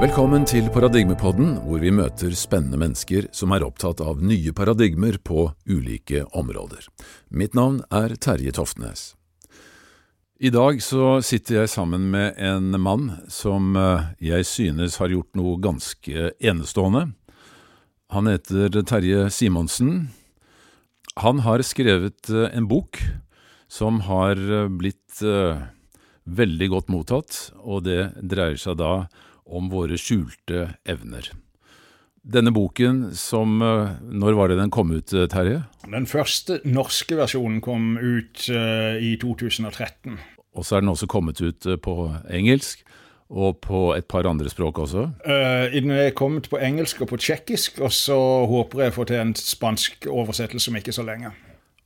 Velkommen til Paradigmepodden, hvor vi møter spennende mennesker som er opptatt av nye paradigmer på ulike områder. Mitt navn er Terje Toftnes. I dag så sitter jeg sammen med en mann som eh, jeg synes har gjort noe ganske enestående. Han heter Terje Simonsen. Han har skrevet eh, en bok som har eh, blitt veldig godt mottatt, og det dreier seg da om våre skjulte evner. Denne boken som Når var det den kom ut, Terje? Den første norske versjonen kom ut uh, i 2013. Og så er den også kommet ut på engelsk. Og på et par andre språk også? Uh, den er kommet på engelsk og på tsjekkisk, og så håper jeg å få til en spansk oversettelse om ikke så lenge.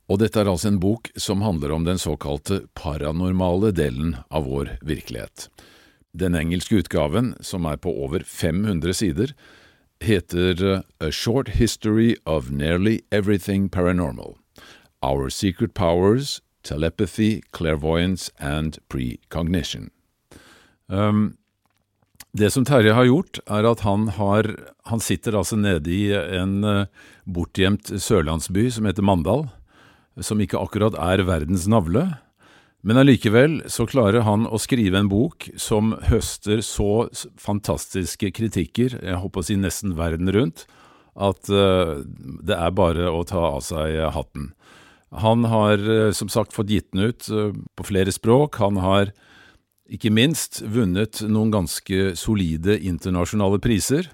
Og dette er altså en bok som handler om den såkalte paranormale delen av vår virkelighet. Den engelske utgaven, som er på over 500 sider, heter A Short History of Nearly Everything Paranormal. Our Secret Powers, Telepathy, Clairvoyance and Precognition. Um, det som Terje har gjort, er at han, har, han sitter altså nede i en uh, bortgjemt sørlandsby som heter Mandal, som ikke akkurat er verdens navle. Men allikevel så klarer han å skrive en bok som høster så fantastiske kritikker, jeg håper å si nesten verden rundt, at uh, det er bare å ta av seg hatten. Han har uh, som sagt fått gitt den ut uh, på flere språk. Han har ikke minst vunnet noen ganske solide internasjonale priser.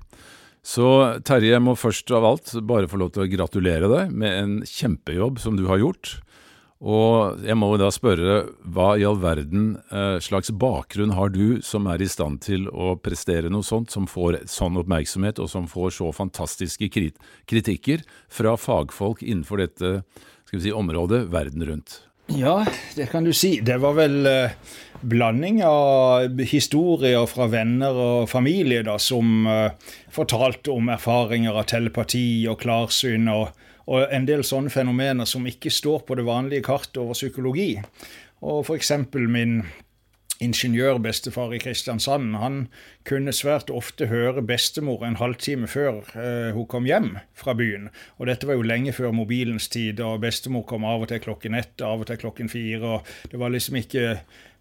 Så Terje, jeg må først av alt bare få lov til å gratulere deg med en kjempejobb som du har gjort. Og jeg må jo da spørre, hva i all verden eh, slags bakgrunn har du som er i stand til å prestere noe sånt, som får sånn oppmerksomhet, og som får så fantastiske krit kritikker fra fagfolk innenfor dette skal vi si, området verden rundt? Ja, det kan du si. Det var vel eh, blanding av historier fra venner og familie da, som eh, fortalte om erfaringer av telepati og klarsyn. og og en del sånne fenomener som ikke står på det vanlige kartet over psykologi. Og f.eks. min ingeniørbestefar i Kristiansand, han kunne svært ofte høre bestemor en halvtime før eh, hun kom hjem fra byen. Og dette var jo lenge før mobilens tid, og bestemor kom av og til klokken ett, av og til klokken fire. og Det var liksom ikke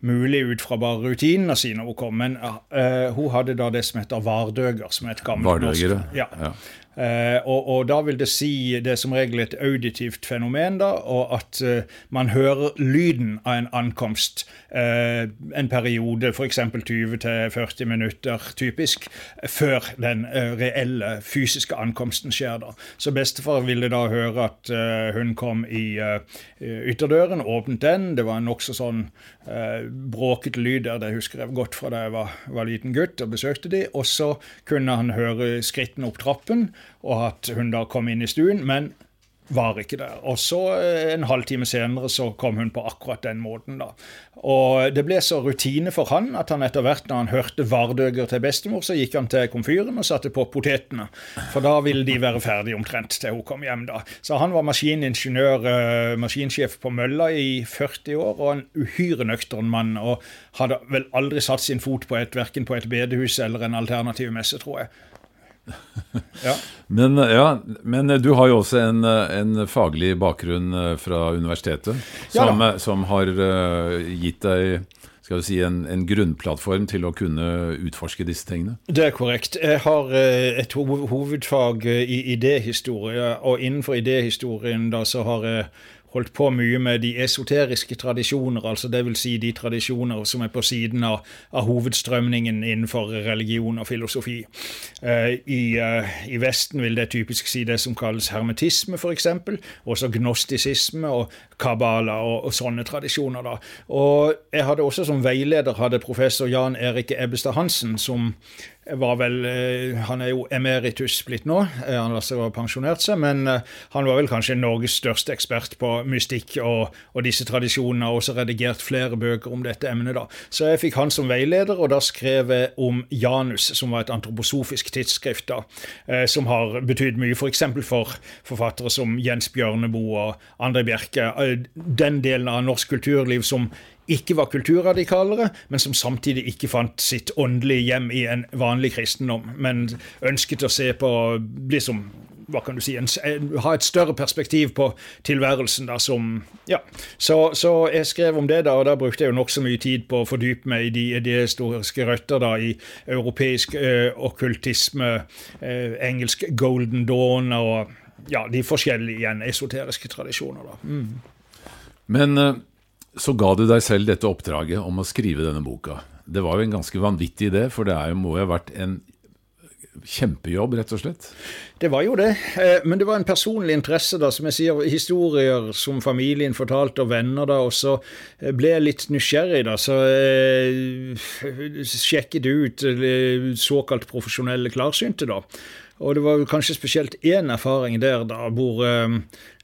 mulig ut fra bare rutinene sine hun kom. Men uh, hun hadde da det som heter vardøger, som er et gammelt norsk. Ja. ja. Uh, og, og, da vil det si Det er som regel et auditivt fenomen, da, og at uh, man hører lyden av en ankomst en periode, f.eks. 20-40 minutter typisk, før den reelle fysiske ankomsten skjer. da. Så bestefar ville da høre at hun kom i ytterdøren, åpnet den, det var en nokså sånn bråkete lyder. det husker jeg godt fra da jeg var, var liten gutt og besøkte de. Og så kunne han høre skrittene opp trappen, og at hun da kom inn i stuen. men var ikke der. Og så eh, en halvtime senere så kom hun på akkurat den måten. da. Og det ble så rutine for han at han etter hvert, når han hørte vardøger til bestemor, så gikk han til komfyren og satte på potetene. For da ville de være ferdige omtrent til hun kom hjem, da. Så han var maskiningeniør, eh, maskinsjef på mølla i 40 år, og en uhyre nøktern mann. Og hadde vel aldri satt sin fot på et, verken på et bedehus eller en alternativ messe, tror jeg. ja. Men, ja, men, du har jo også en, en faglig bakgrunn eh, fra universitetet som, ja, som har uh, gitt deg skal vi si, en, en, grunnplattform til å kunne utforske disse tingene? Det er korrekt. Jeg har et hovedfag i idéhistorie, og innenfor idéhistorien da så har jeg holdt på mye med de esoteriske tradisjoner, altså dvs. Si de tradisjoner som er på siden av, av hovedstrømningen innenfor religion og filosofi. Uh, i, uh, i, Vesten vil det typisk si det som kalles hermetisme, f.eks. Også gnostisisme og kabbala og, og, sånne tradisjoner. da. Og Jeg hadde også som veileder hadde professor Jan Erik Ebbestad Hansen, som var vel eh, Han er jo emeritus blitt nå, eh, han har altså pensjonert seg, men eh, han var vel kanskje Norges største ekspert på mystikk og, og disse tradisjonene, og også redigert flere bøker om dette emnet. da. Så jeg fikk han som veileder, og da skrev jeg om Janus, som var et antroposofisk tidsskrift, da, som har betydd mye f.eks. For, for forfattere som Jens Bjørneboe og André Bjerke. Den delen av norsk kulturliv som ikke var kulturradikalere, men som samtidig ikke fant sitt åndelige hjem i en vanlig kristendom, men ønsket å se på liksom hva kan du si, en, ha et større perspektiv på tilværelsen. da som, ja. Så, så, jeg skrev om det, da, og da brukte jeg jo nokså mye tid på å fordype meg i de, de historiske røtter da, i europeisk uh, okkultisme, uh, engelsk golden dawn og ja, de forskjellige igjen esoteriske tradisjoner. da. Mm. Men så ga du deg selv dette oppdraget om å skrive denne boka. Det var jo en ganske vanvittig idé, for det jo, må jo ha vært en kjempejobb, rett og slett? Det var jo det, eh, men det var en personlig interesse, da, som jeg sier. Historier som familien fortalte, og venner, da. Og så eh, ble jeg litt nysgjerrig, da. Så eh, sjekket ut såkalt profesjonelle klarsynte, da. Og det var kanskje spesielt én erfaring der, da, hvor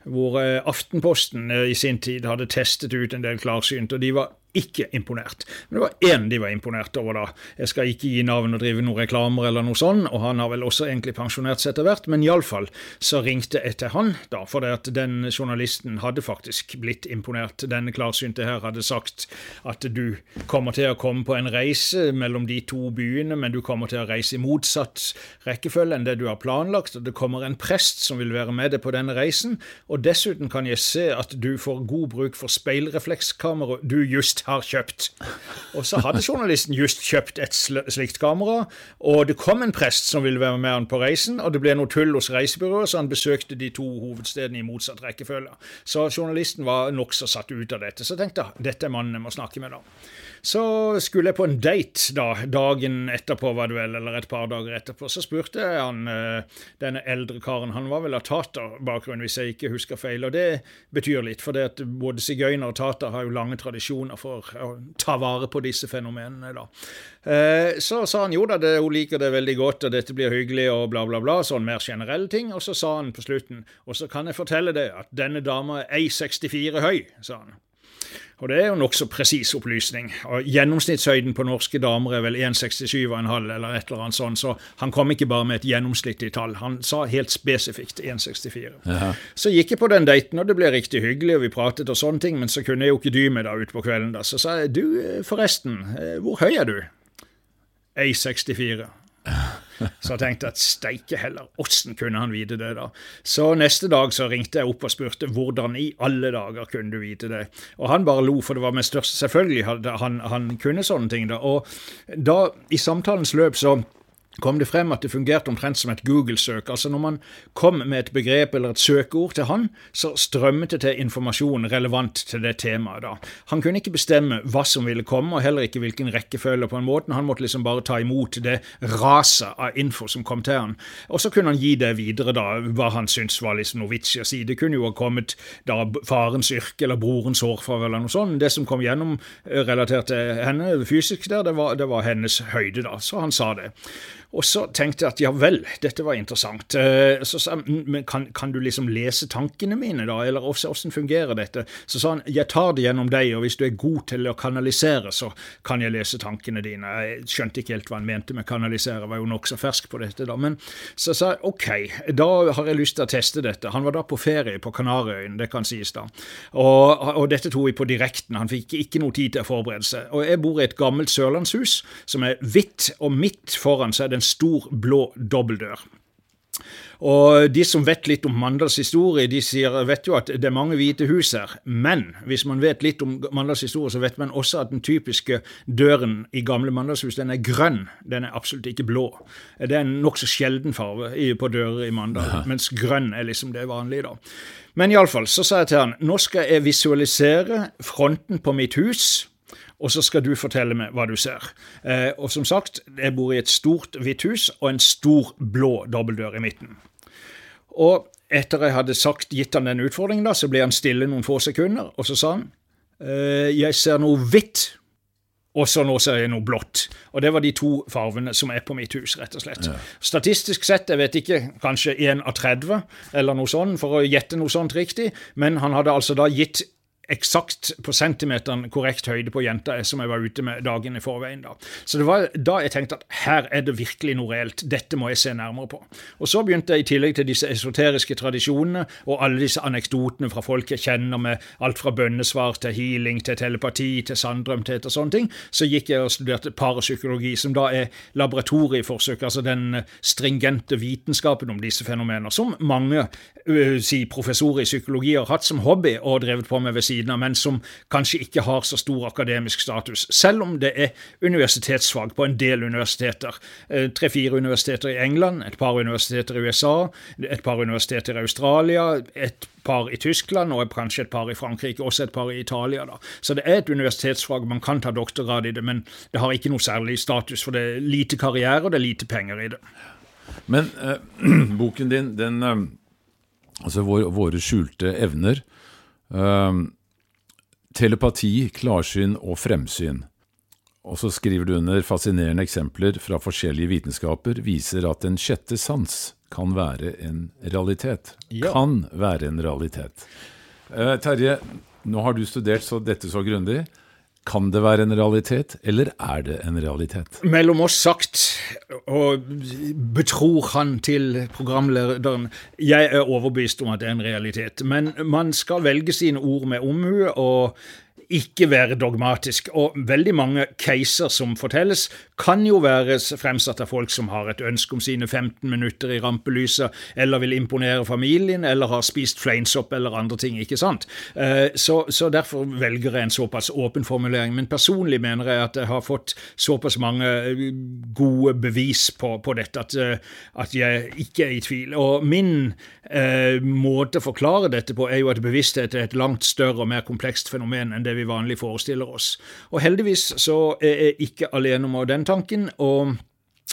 hvor Aftenposten i sin tid hadde testet ut en del klarsynt, og de var ikke imponert. Men det var én de var imponert over, da. Jeg skal ikke gi navn og drive noen reklamer eller noe sånn, og han har vel også egentlig pensjonert seg etter hvert, men iallfall så ringte jeg til han, da, for det at den journalisten hadde faktisk blitt imponert. Denne klarsynte her hadde sagt at du kommer til å komme på en reise mellom de to byene, men du kommer til å reise i motsatt rekkefølge enn det du har planlagt, og det kommer en prest som vil være med deg på denne reisen, og dessuten kan jeg se at du får god bruk for speilreflekskamera du just har kjøpt. Og så hadde journalisten just kjøpt et slikt kamera, og det kom en prest som ville være med han på reisen, og det ble noe tull hos reisebyrået, så han besøkte de to hovedstedene i motsatt rekkefølge. Så journalisten var nokså satt ut av dette. Så tenkte jeg dette er mannen jeg må snakke med, da. Så skulle jeg på en date da, dagen etterpå, var det vel, eller et par dager etterpå. Så spurte jeg han, eh, denne eldre karen, han var vel av taterbakgrunn, hvis jeg ikke husker feil. Og det betyr litt, for både sigøyner og tater har jo lange tradisjoner for å ta vare på disse fenomenene. da. Eh, så sa han jo da, det, hun liker det veldig godt, og dette blir hyggelig, og bla, bla, bla. Sånn mer generelle ting. Og så sa han på slutten, og så kan jeg fortelle det, at denne dama er 1,64 høy, sa han. Og det er jo nokså presis opplysning. Og Gjennomsnittshøyden på norske damer er vel 1,67,5 eller et eller annet sånt, så han kom ikke bare med et gjennomsnittlig tall. Han sa helt spesifikt 1,64. Så gikk jeg på den daten, og det ble riktig hyggelig, og vi pratet og sånne ting, men så kunne jeg jo ikke dy meg da utpå kvelden. da. Så sa jeg du, forresten, eh, hvor høy er du? 1,64. Så jeg tenkte at steike heller, åssen kunne han vite det, da? Så neste dag så ringte jeg opp og spurte hvordan i alle dager kunne du vite det? Og han bare lo, for det var med største Selvfølgelig han, han kunne sånne ting, da. Og da, i samtalens løp, så kom det frem at det fungerte omtrent som et Google-søk. Altså Når man kom med et begrep eller et søkeord til han, så strømmet det til informasjon relevant til det temaet. da. Han kunne ikke bestemme hva som ville komme, og heller ikke hvilken rekkefølge. på en måte. Han måtte liksom bare ta imot det raset av info som kom til han. Og så kunne han gi det videre, da, hva han syntes var liksom noe vits i å si. Det kunne jo ha kommet da farens yrke eller brorens hårfarge eller noe sånt. Det som kom gjennom eh, relatert til henne fysisk der, det var, det var hennes høyde, da. Så han sa det. Og så tenkte jeg at ja vel, dette var interessant. Eh, så sa han men kan, kan, du liksom lese tankene mine, da, eller hvordan fungerer dette? Så sa han jeg tar det gjennom deg, og hvis du er god til å kanalisere, så kan jeg lese tankene dine. Jeg skjønte ikke helt hva han mente med kanalisere, var jo nokså fersk på dette, da. Men så sa jeg ok, da har jeg lyst til å teste dette. Han var da på ferie på Kanariøyene, det kan sies da. Og, og dette tok vi på direkten, han fikk ikke noe tid til å forberede seg. Og jeg bor i et gammelt sørlandshus som er hvitt, og midt foran så er det en stor, blå dobbeltdør. Og De som vet litt om Mandals historie, de sier, vet jo at det er mange hvite hus her. Men hvis man vet litt om Mandals historie, så vet man også at den typiske døren i gamle Mandalshus den er grønn. Den er absolutt ikke blå. Det er en nokså sjelden farge på dører i Mandal, Aha. mens grønn er liksom det vanlige. da. Men iallfall, så sa jeg til han nå skal jeg visualisere fronten på mitt hus og så skal du fortelle meg hva du ser. Eh, og som sagt, jeg bor i et stort hvitt hus og en stor blå dobbeltdør i midten. Og etter jeg hadde sagt, gitt han den utfordringen, da, så ble han stille noen få sekunder, og så sa han eh, jeg ser noe hvitt. Og så nå ser jeg noe blått. Og det var de to farvene som er på mitt hus, rett og slett. Ja. Statistisk sett, jeg vet ikke, kanskje 1 av 30 eller noe sånt, for å gjette noe sånt riktig, men han hadde altså da gitt eksakt på centimeteren korrekt høyde på jenta som jeg var ute med dagen i forveien. da. Så det var da jeg tenkte at her er det virkelig noe reelt, dette må jeg se nærmere på. Og så begynte jeg i tillegg til disse esoteriske tradisjonene og alle disse anekdotene fra folk jeg kjenner med alt fra bønnesvar til healing til telepati til sanndrømthet og sånne ting, så gikk jeg og studerte parapsykologi, som da er laboratorieforsøk, altså den stringente vitenskapen om disse fenomener, som mange uh, si, professorer i psykologi har hatt som hobby og drevet på med ved siden av, men som kanskje ikke har så stor akademisk status, selv om det er universitetsfag på en del universiteter. Eh, tre-fire universiteter i England, et par universiteter i USA, et par universiteter i Australia, et par i Tyskland og kanskje et par i Frankrike, også et par i Italia. da. Så det er et universitetsfag, man kan ta doktorgrad i det, men det har ikke noe særlig status, for det er lite karriere og det er lite penger i det. Men eh, boken din, den eh, Altså vår, våre skjulte evner. Eh, telepati, klarsyn og fremsyn. Og så skriver du under fascinerende eksempler fra forskjellige vitenskaper viser at en sjette sans kan være en realitet. Ja. Kan være en realitet. Uh, Terje, nå har du studert så dette så grundig. Kan det være en realitet, eller er det en realitet? Mellom oss sagt, og betror han til programlederen, jeg er overbevist om at det er en realitet. Men man skal velge sine ord med omhu. og ikke være dogmatisk. Og veldig mange caser som fortelles, kan jo være fremsatt av folk som har et ønske om sine 15 minutter i rampelyset, eller vil imponere familien, eller har spist fleinsopp eller andre ting. ikke sant? Eh, så, så, derfor velger jeg en såpass åpen formulering. Men personlig mener jeg at jeg har fått såpass mange eh, gode bevis på, på dette at, eh, at, jeg ikke er i tvil. Og min eh, måte å forklare dette på er jo at bevissthet er et langt større og mer komplekst fenomen enn det vi vanlig forestiller oss. Og heldigvis så er jeg ikke alene om den tanken. og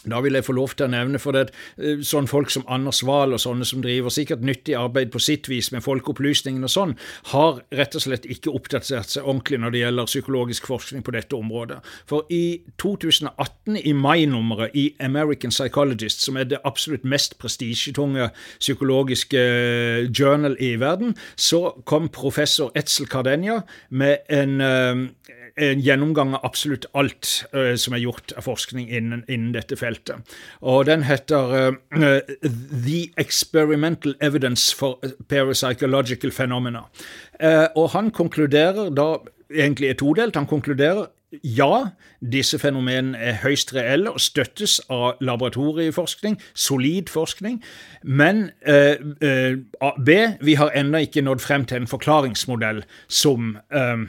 da vil jeg få lov til å nevne, for det er sånn folk som Anders Wahl og sånne som driver sikkert nyttig arbeid på sitt vis med folkeopplysningen og sånn, har rett og slett ikke oppdatert seg ordentlig når det gjelder psykologisk forskning på dette området. For i 2018, i mai-nummeret i American Psychologist, som er det absolutt mest prestisjetunge psykologiske eh, journal i verden, så kom professor Etzel Cardenia med en eh, en gjennomgang av absolutt alt uh, som er gjort av forskning innen, innen, dette feltet. Og Den heter uh, The Experimental Evidence for Parapsychological Phenomena. Uh, og han konkluderer da egentlig er todelt. Han konkluderer ja, disse fenomenene er høyst reelle og støttes av laboratorieforskning, solid forskning. Men eh, eh, B, vi har ennå ikke nådd frem til en forklaringsmodell som eh,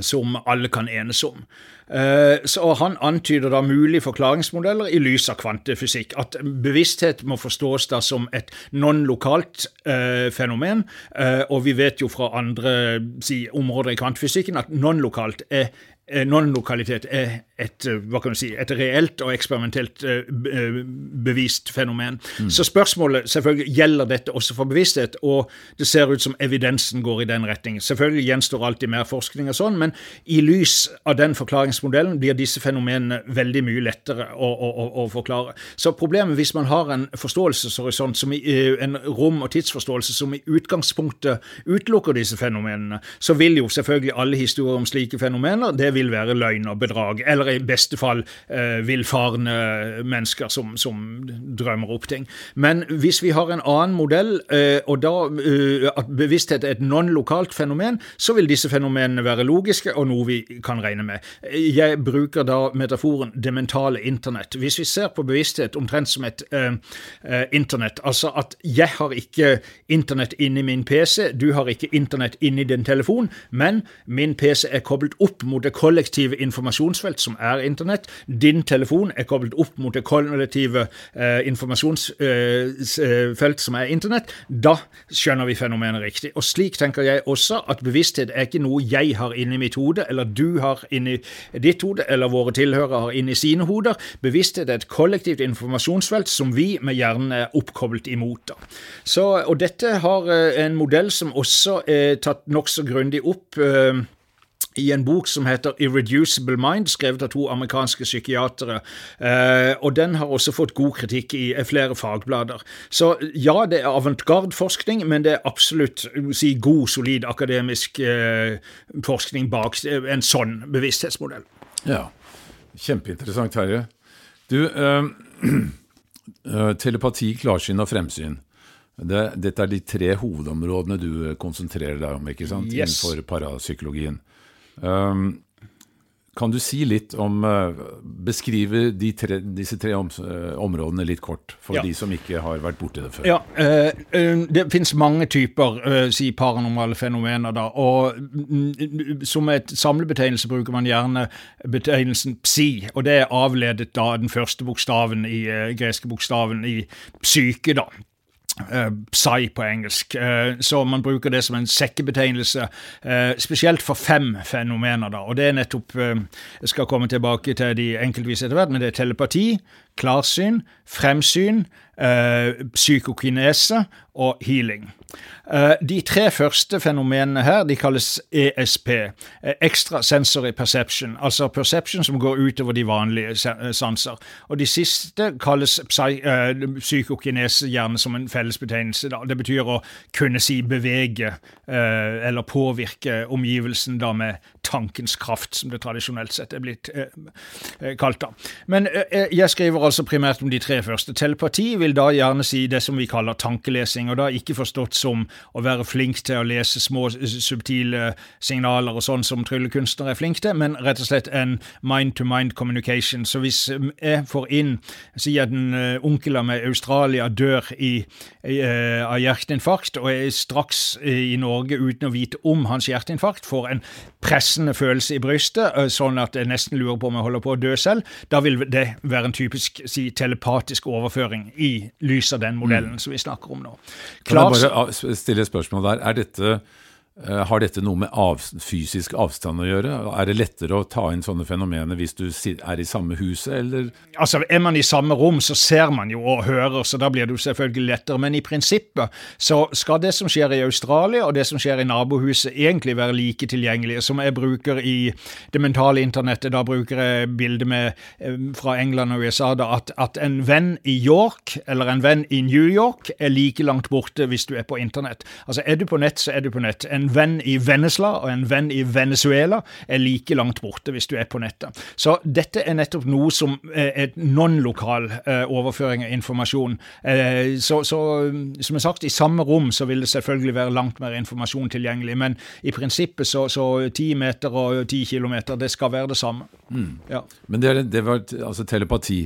som alle kan enes om. Eh, så Han antyder da mulige forklaringsmodeller i lys av kvantefysikk. At bevissthet må forstås da som et non-lokalt eh, fenomen. Eh, og vi vet jo fra andre si, områder i kvantefysikken at er non-lokalitet er et, eh, hva kan du si, et reelt og eksperimentelt uh, bevist fenomen. Mm. Så spørsmålet selvfølgelig gjelder dette også for bevissthet, og det ser ut som evidensen går i den retningen. Selvfølgelig gjenstår alltid mer forskning og sånn, men i lys av den forklaringsmodellen blir disse fenomenene veldig mye lettere å, å, å forklare. Så problemet hvis man har en forståelseshorisont, som i, en rom- og tidsforståelse som i utgangspunktet utelukker disse fenomenene, så vil jo selvfølgelig alle historier om slike fenomener det vil være løgn og bedrag. eller i beste fall eh, villfarne mennesker som, som, drømmer opp ting. Men hvis vi har en annen modell, eh, og da eh, at bevissthet er et non-lokalt fenomen, så vil disse fenomenene være logiske og noe vi kan regne med. Jeg bruker da metaforen det mentale internett. Hvis vi ser på bevissthet omtrent som et eh, eh internett, altså at jeg har ikke internett inni min PC, du har ikke internett inni din telefon, men min PC er koblet opp mot det kollektive informasjonsfelt som er Internett. Din telefon er koblet opp mot det kollektive eh, informasjonsfelt eh, som er Internett. Da skjønner vi fenomenet riktig. Og slik tenker jeg også at bevissthet er ikke noe jeg har inni mitt hode, eller du har inni ditt hode, eller våre tilhørere har inni sine hoder. Bevissthet er et kollektivt informasjonsfelt som vi med hjernen er oppkoblet imot. Så, og dette har eh, en modell som også er tatt nokså grundig opp. Eh, i en bok som heter Irreducible Mind, skrevet av to amerikanske psykiatere. Eh, og den har også fått god kritikk i flere fagblader. Så ja, det er avantgarde-forskning, men det er absolutt si, god, solid akademisk eh, forskning bak en sånn bevissthetsmodell. Ja, kjempeinteressant, Terje. Du, øh, øh, telepati, klarsyn og fremsyn. Det, dette er de tre hovedområdene du konsentrerer deg om ikke sant? Yes. innenfor parapsykologien. Um, kan du si litt om uh, Beskrive de tre, disse tre om, uh, områdene litt kort, for Ja. de som ikke har vært borti det før? Ja, eh, eh, Det finnes mange typer eh, si paranormale fenomener. da, og mm, Som et samlebetegnelse bruker man gjerne betegnelsen psi. og Det er avledet da den første bokstaven i eh, greske bokstaven i psyke. da. Uh, Psy på engelsk. uh, så man bruker det som en sekkebetegnelse, Uh, spesielt for fem fenomener. da, og det er nettopp, Jeg skal komme tilbake til de enkeltvis etter hvert, men det er telepati, klarsyn, fremsyn, psykokinese og healing. Eh, de tre første fenomenene her de kalles ESP, eh, Extra Sensory Perception, altså perception som går utover de vanlige eh, sanser. Og de siste kalles eh, psykokinese, gjerne som en fellesbetegnelse. Det betyr å kunne si bevege eh, eller påvirke omgivelsen da med tankens kraft, som det tradisjonelt sett er blitt eh, eh, kalt. da. Men eh, jeg skriver altså primært om de tre første. Telepati vil da gjerne si det som vi kaller tankelesing, og da ikke forstått som å være flink til å lese små subtile signaler og sånn som tryllekunstnere er flinke til, men rett og slett en mind-to-mind communication. Så hvis jeg får inn Si at en eh, onkel av meg i Australia dør i, i, eh, av hjerteinfarkt, og jeg er straks eh, i Norge uten å vite om hans hjerteinfarkt, får en pressende følelse i brystet, sånn at jeg nesten lurer på om jeg holder på å dø selv, da vil det være en typisk si, telepatisk overføring i lys av den modellen som vi snakker om nå. Kan jeg bare stille et spørsmål der? Er dette, har dette noe med av, fysisk avstand å gjøre? Er det lettere å ta inn sånne fenomener hvis du er i samme huset, eller Altså, Er man i samme rom, så ser man jo og hører, så da blir det jo selvfølgelig lettere. Men i prinsippet så skal det som skjer i Australia og det som skjer i nabohuset, egentlig være like tilgjengelige. Som jeg bruker i det mentale internettet, da bruker jeg bildet med, eh, fra England og USA, da, at, at en venn i York eller en venn i New York er like langt borte hvis du er på internett. Altså, Er du på nett, så er du på nett. En venn i Vennesla og en venn i Venezuela er like langt borte hvis du er på nettet. Så dette er nettopp noe som er et non-lokal eh, overføring av informasjon. Eh, så, så mm, som jeg sagt, i samme rom så vil det selvfølgelig være langt mer informasjon tilgjengelig, men i prinsippet så, ti 10 meter og 10 kilometer, det skal være det samme. Ja. Men det, er, det var altså telepati.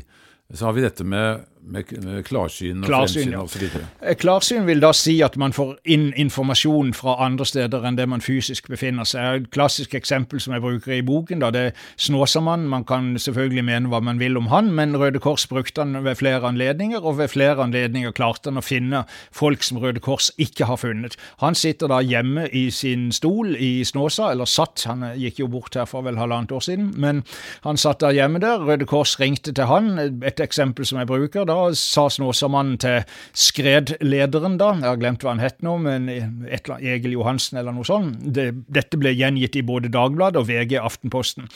Så har vi dette med, med, med klarsyn og Klarsyn, fremsyn ja. videre. Eh, Klarsyn vil da si at man får inn informasjon fra andre steder enn det man fysisk befinner seg. Et klassisk eksempel som jeg bruker i boken, da, det er Snåsamannen. Man kan selvfølgelig mene hva man vil om han, men Røde Kors brukte han ved flere anledninger, og ved flere anledninger klarte han å finne folk som Røde Kors ikke har funnet. Han sitter da hjemme i sin stol i Snåsa, eller satt, han gikk jo bort her for vel halvannet år siden, men han satt da hjemme der. Røde Kors ringte til han, et eksempel som jeg bruker. Da sa Snåsamannen til skredlederen, da, jeg har glemt hva han het nå, men et Egil Johansen eller noe sånt. Det, dette ble gjengitt i både Dagbladet og VG Aftenposten.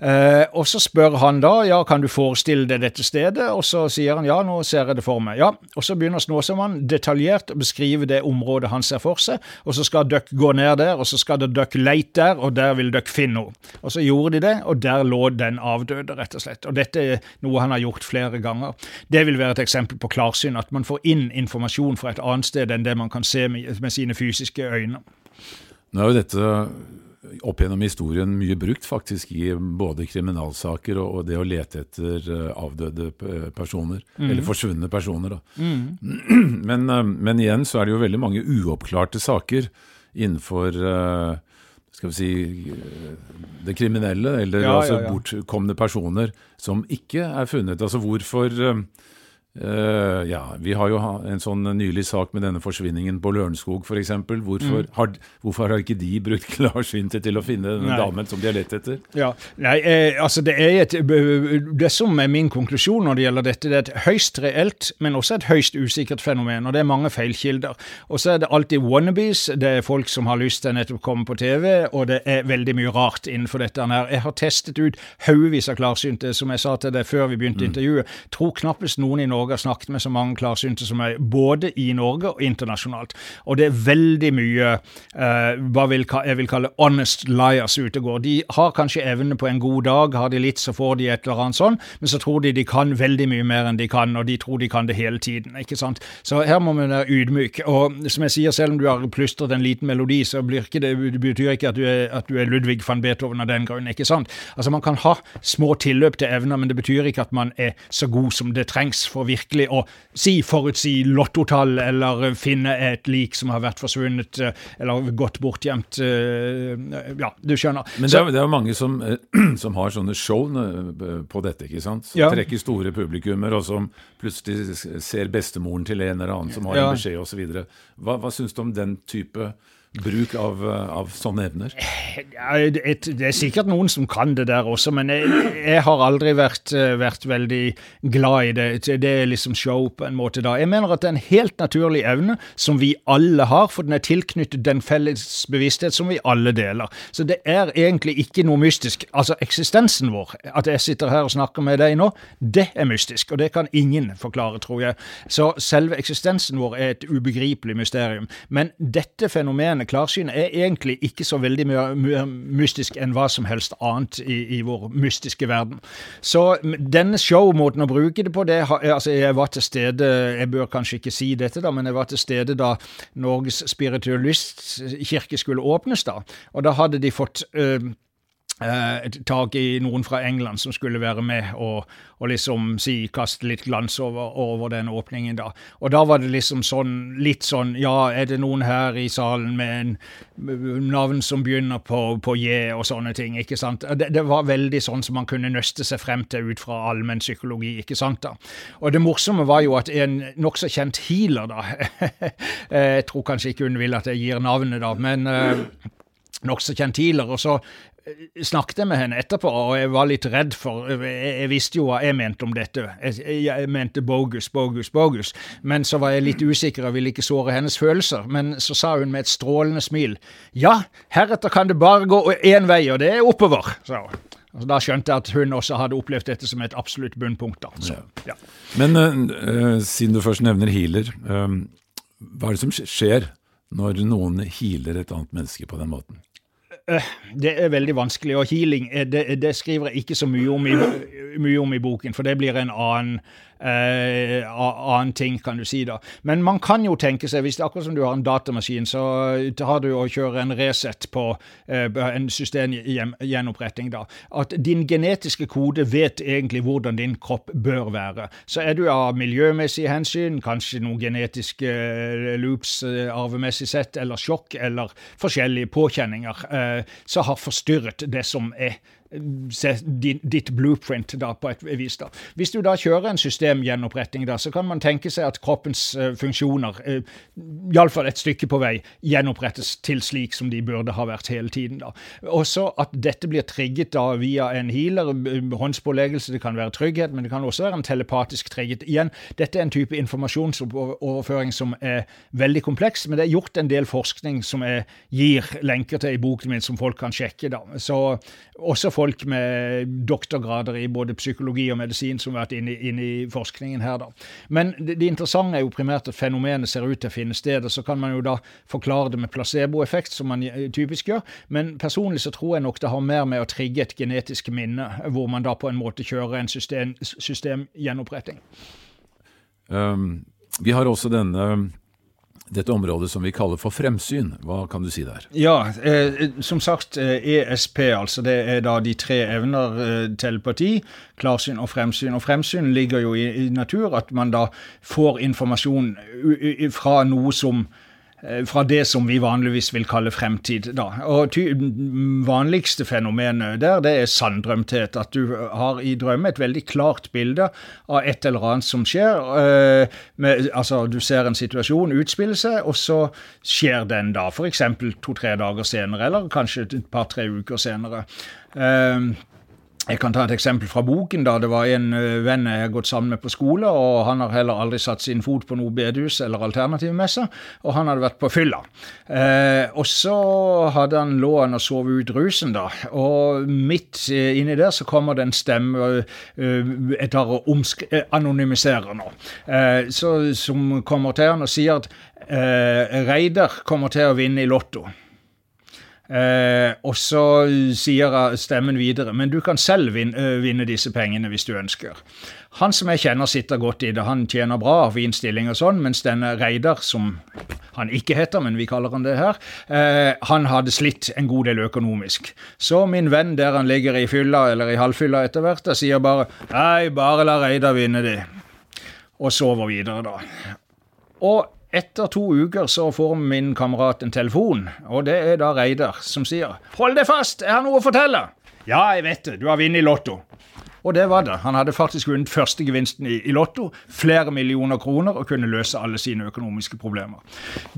Eh, og så spør han da ja, kan du forestille deg dette stedet, og så sier han ja, nå ser jeg det for meg. Ja, Og så begynner Snåsamannen detaljert å beskrive det området han ser for seg, og så skal dere gå ned der, og så skal dere leite der, og der vil dere finne henne. Og så gjorde de det, og der lå den avdøde, rett og slett. Og dette er noe han har gjort flere ganger. Det vil være et eksempel på klarsyn, at man får inn informasjon fra et annet sted enn det man kan se med, med sine fysiske øyne. Nå er jo dette opp gjennom historien mye brukt faktisk i både kriminalsaker og, og det å lete etter eh, avdøde personer, personer, eller forsvunne personer. Da. Men, eh, men igjen så er det jo veldig mange uoppklarte saker innenfor eh, skal vi si eh, det kriminelle, eller Ja, altså ja, ja. bortkomne personer som ikke er funnet. Altså hvorfor, eh, Uh, ja, Vi har jo en sånn nylig sak med denne forsvinningen på Lørenskog f.eks. Hvorfor, mm. har, hvorfor har ikke de brukt klarsynte til å finne denne damen som de har lett etter? Ja, Nei, eh, altså det er et, det som er min konklusjon når det gjelder dette, det er et høyst reelt, men også et høyst usikkert fenomen. og Det er mange feilkilder. Og så er det alltid wannabes. Det er folk som har lyst til å komme på TV, og det er veldig mye rart innenfor dette. her. Jeg har testet ut haugevis av klarsynte, som jeg sa til deg før vi begynte mm. intervjuet. Tror knappest noen i Norge Norge har snakket med så mange klarsynte som meg, både i Norge og internasjonalt. Og det er veldig mye eh, hva jeg vil kalle honest liars ute går. De har kanskje evne på en god dag, har de litt, så får de et eller annet sånn, men så tror de de kan veldig mye mer enn de kan, og de tror de kan det hele tiden. ikke sant? Så her må man være ydmyk. Og som jeg sier, selv om du har plystret en liten melodi, så ikke det, det betyr ikke at du, er, at du er Ludvig van Beethoven av den grunn. ikke sant? Altså Man kan ha små tilløp til evner, men det betyr ikke at man er så god som det trengs for virkelig å si, forutsi lottotall eller finne et lik som har vært forsvunnet eh, eller gått bortgjemt. Eh, ja, du skjønner. Men det er, det er jo mange som, eh, som, har sånne show på dette, ikke sant? Som ja. trekker store publikummer, og som plutselig ser bestemoren til en eller annen som har en beskjed osv. Hva, hva syns du om den type bruk av, av sånne evner? Det, er sikkert noen som kan det der også, men jeg, jeg har aldri vært, vært, veldig glad i det. Det er liksom show på en måte da. Jeg mener at det er en helt naturlig evne som vi alle har, for den er tilknyttet den felles bevissthet som vi alle deler. Så det er egentlig ikke noe mystisk. Altså eksistensen vår, at jeg sitter her og snakker med deg nå, det er mystisk, og det kan ingen forklare, tror jeg. Så selve eksistensen vår er et ubegripelig mysterium. Men dette fenomenet fenomenet klarsyn er egentlig ikke så veldig mye mystisk enn hva som helst annet i, i vår mystiske verden. Så denne showmåten å bruke det på, det altså jeg var til stede Jeg bør kanskje ikke si dette, da, men jeg var til stede da Norges spiritualistkirke skulle åpnes, da. Og da hadde de fått øh, eh, tak i noen fra England som skulle være med og, og liksom si, kaste litt glans over, over, den åpningen. da. Og da var det liksom sånn, litt sånn Ja, er det noen her i salen med en navn som begynner på, på J og sånne ting? ikke sant? Det, det, var veldig sånn som man kunne nøste seg frem til ut fra allmenn psykologi. ikke sant da? Og det morsomme var jo at en nokså kjent healer, da Jeg tror kanskje ikke hun vil at jeg gir navnet, da, men eh, nokså kjent healer. Og så snakket jeg med henne etterpå, og jeg var litt redd, for jeg, jeg visste jo hva jeg mente om dette. Jeg, jeg, mente bogus, bogus, bogus. Men så var jeg litt usikker og ville ikke såre hennes følelser. Men så sa hun med et strålende smil ja, heretter kan det bare gå én vei, og det er oppover. Så. Altså, da skjønte jeg at hun også hadde opplevd dette som et absolutt bunnpunkt. Så, ja. Men uh, siden du først nevner healer, um, hva er det som skjer når noen healer et annet menneske på den måten? Eh, det er veldig vanskelig, og healing det, det skriver jeg ikke så mye om, i, mye om i boken, for det blir en annen eh, annen ting, kan du si. da. Men man kan jo tenke seg, hvis det er akkurat som du har en datamaskin, så har du å kjøre en Resett på eh, en systemgjenoppretting, da. At din genetiske kode vet egentlig hvordan din kropp bør være. Så er du av miljømessige hensyn, kanskje noen genetiske eh, loops eh, arvemessig sett, eller sjokk, eller forskjellige påkjenninger, eh, så har forstyrret det som er ditt blueprint da, på et vis. da. Hvis du da kjører en systemgjenoppretting, da, så kan man tenke seg at kroppens uh, funksjoner, uh, iallfall et stykke på vei, gjenopprettes til slik som de burde ha vært hele tiden. da. Også at dette blir trigget da via en healer, håndspåleggelse, det kan være trygghet, men det kan også være en telepatisk trigget. Igjen, dette er en type informasjonsoverføring som er veldig kompleks, men det er gjort en del forskning som jeg gir lenker til i boken min, som folk kan sjekke. da. Så også folk folk med doktorgrader i både psykologi og medisin som har vært inne, inne i forskningen her. da. Men det, det, interessante er jo primært at fenomenet ser ut til å finne sted. og Så kan man jo da forklare det med placeboeffekt, som man typisk gjør. Men personlig så tror jeg nok det har mer med å trigge et genetisk minne, hvor man da på en måte kjører en system, systemgjenoppretting. Um, vi har også denne dette området som vi kaller for fremsyn. Hva kan du si der? Ja, eh, som sagt ESP, eh, e altså det er da de tre evner eh, telepati, klarsyn og fremsyn. Og fremsyn ligger jo i, i natur at man da får informasjon fra noe som fra det som vi vanligvis vil kalle fremtid. Da. Og ty vanligste fenomenet der, det er sanndrømthet. At du har i drømme et veldig klart bilde av et eller annet som skjer. Eh, med, altså, du ser en situasjon utspille seg, og så skjer den da. F.eks. to-tre dager senere, eller kanskje et par-tre uker senere. Eh, jeg kan ta et eksempel fra boken. da Det var en uh, venn jeg har gått sammen med på skole, og han har heller aldri satt sin fot på noe bedehus eller alternativmesse, og han hadde vært på fylla. Eh, og så hadde han lå han og sov ut rusen, da, og midt uh, inni der så kommer det en stemme Jeg tar og anonymiserer nå, så, som kommer til han og sier at Reidar kommer til å vinne i Lotto. Eh, og så sier stemmen videre men du kan selv vinne, eh, vinne, disse pengene hvis du ønsker. Han som jeg kjenner sitter godt i det, han tjener bra, har fin stilling og sånn, mens denne Reidar, som han ikke heter, men vi kaller han det her, eh, han hadde slitt en god del økonomisk. Så min venn der han ligger i fylla, eller i halvfylla etter hvert, sier bare nei, bare la Reidar vinne det. Og sover videre, da. Og etter to uker så får min kamerat en telefon, og det er da Reidar som sier 'Hold deg fast, jeg har noe å fortelle'. Ja, jeg vet det, du har vunnet Lotto. Og det var det. Han hadde faktisk vunnet førstegevinsten i, i Lotto, flere millioner kroner, og kunne løse alle sine økonomiske problemer.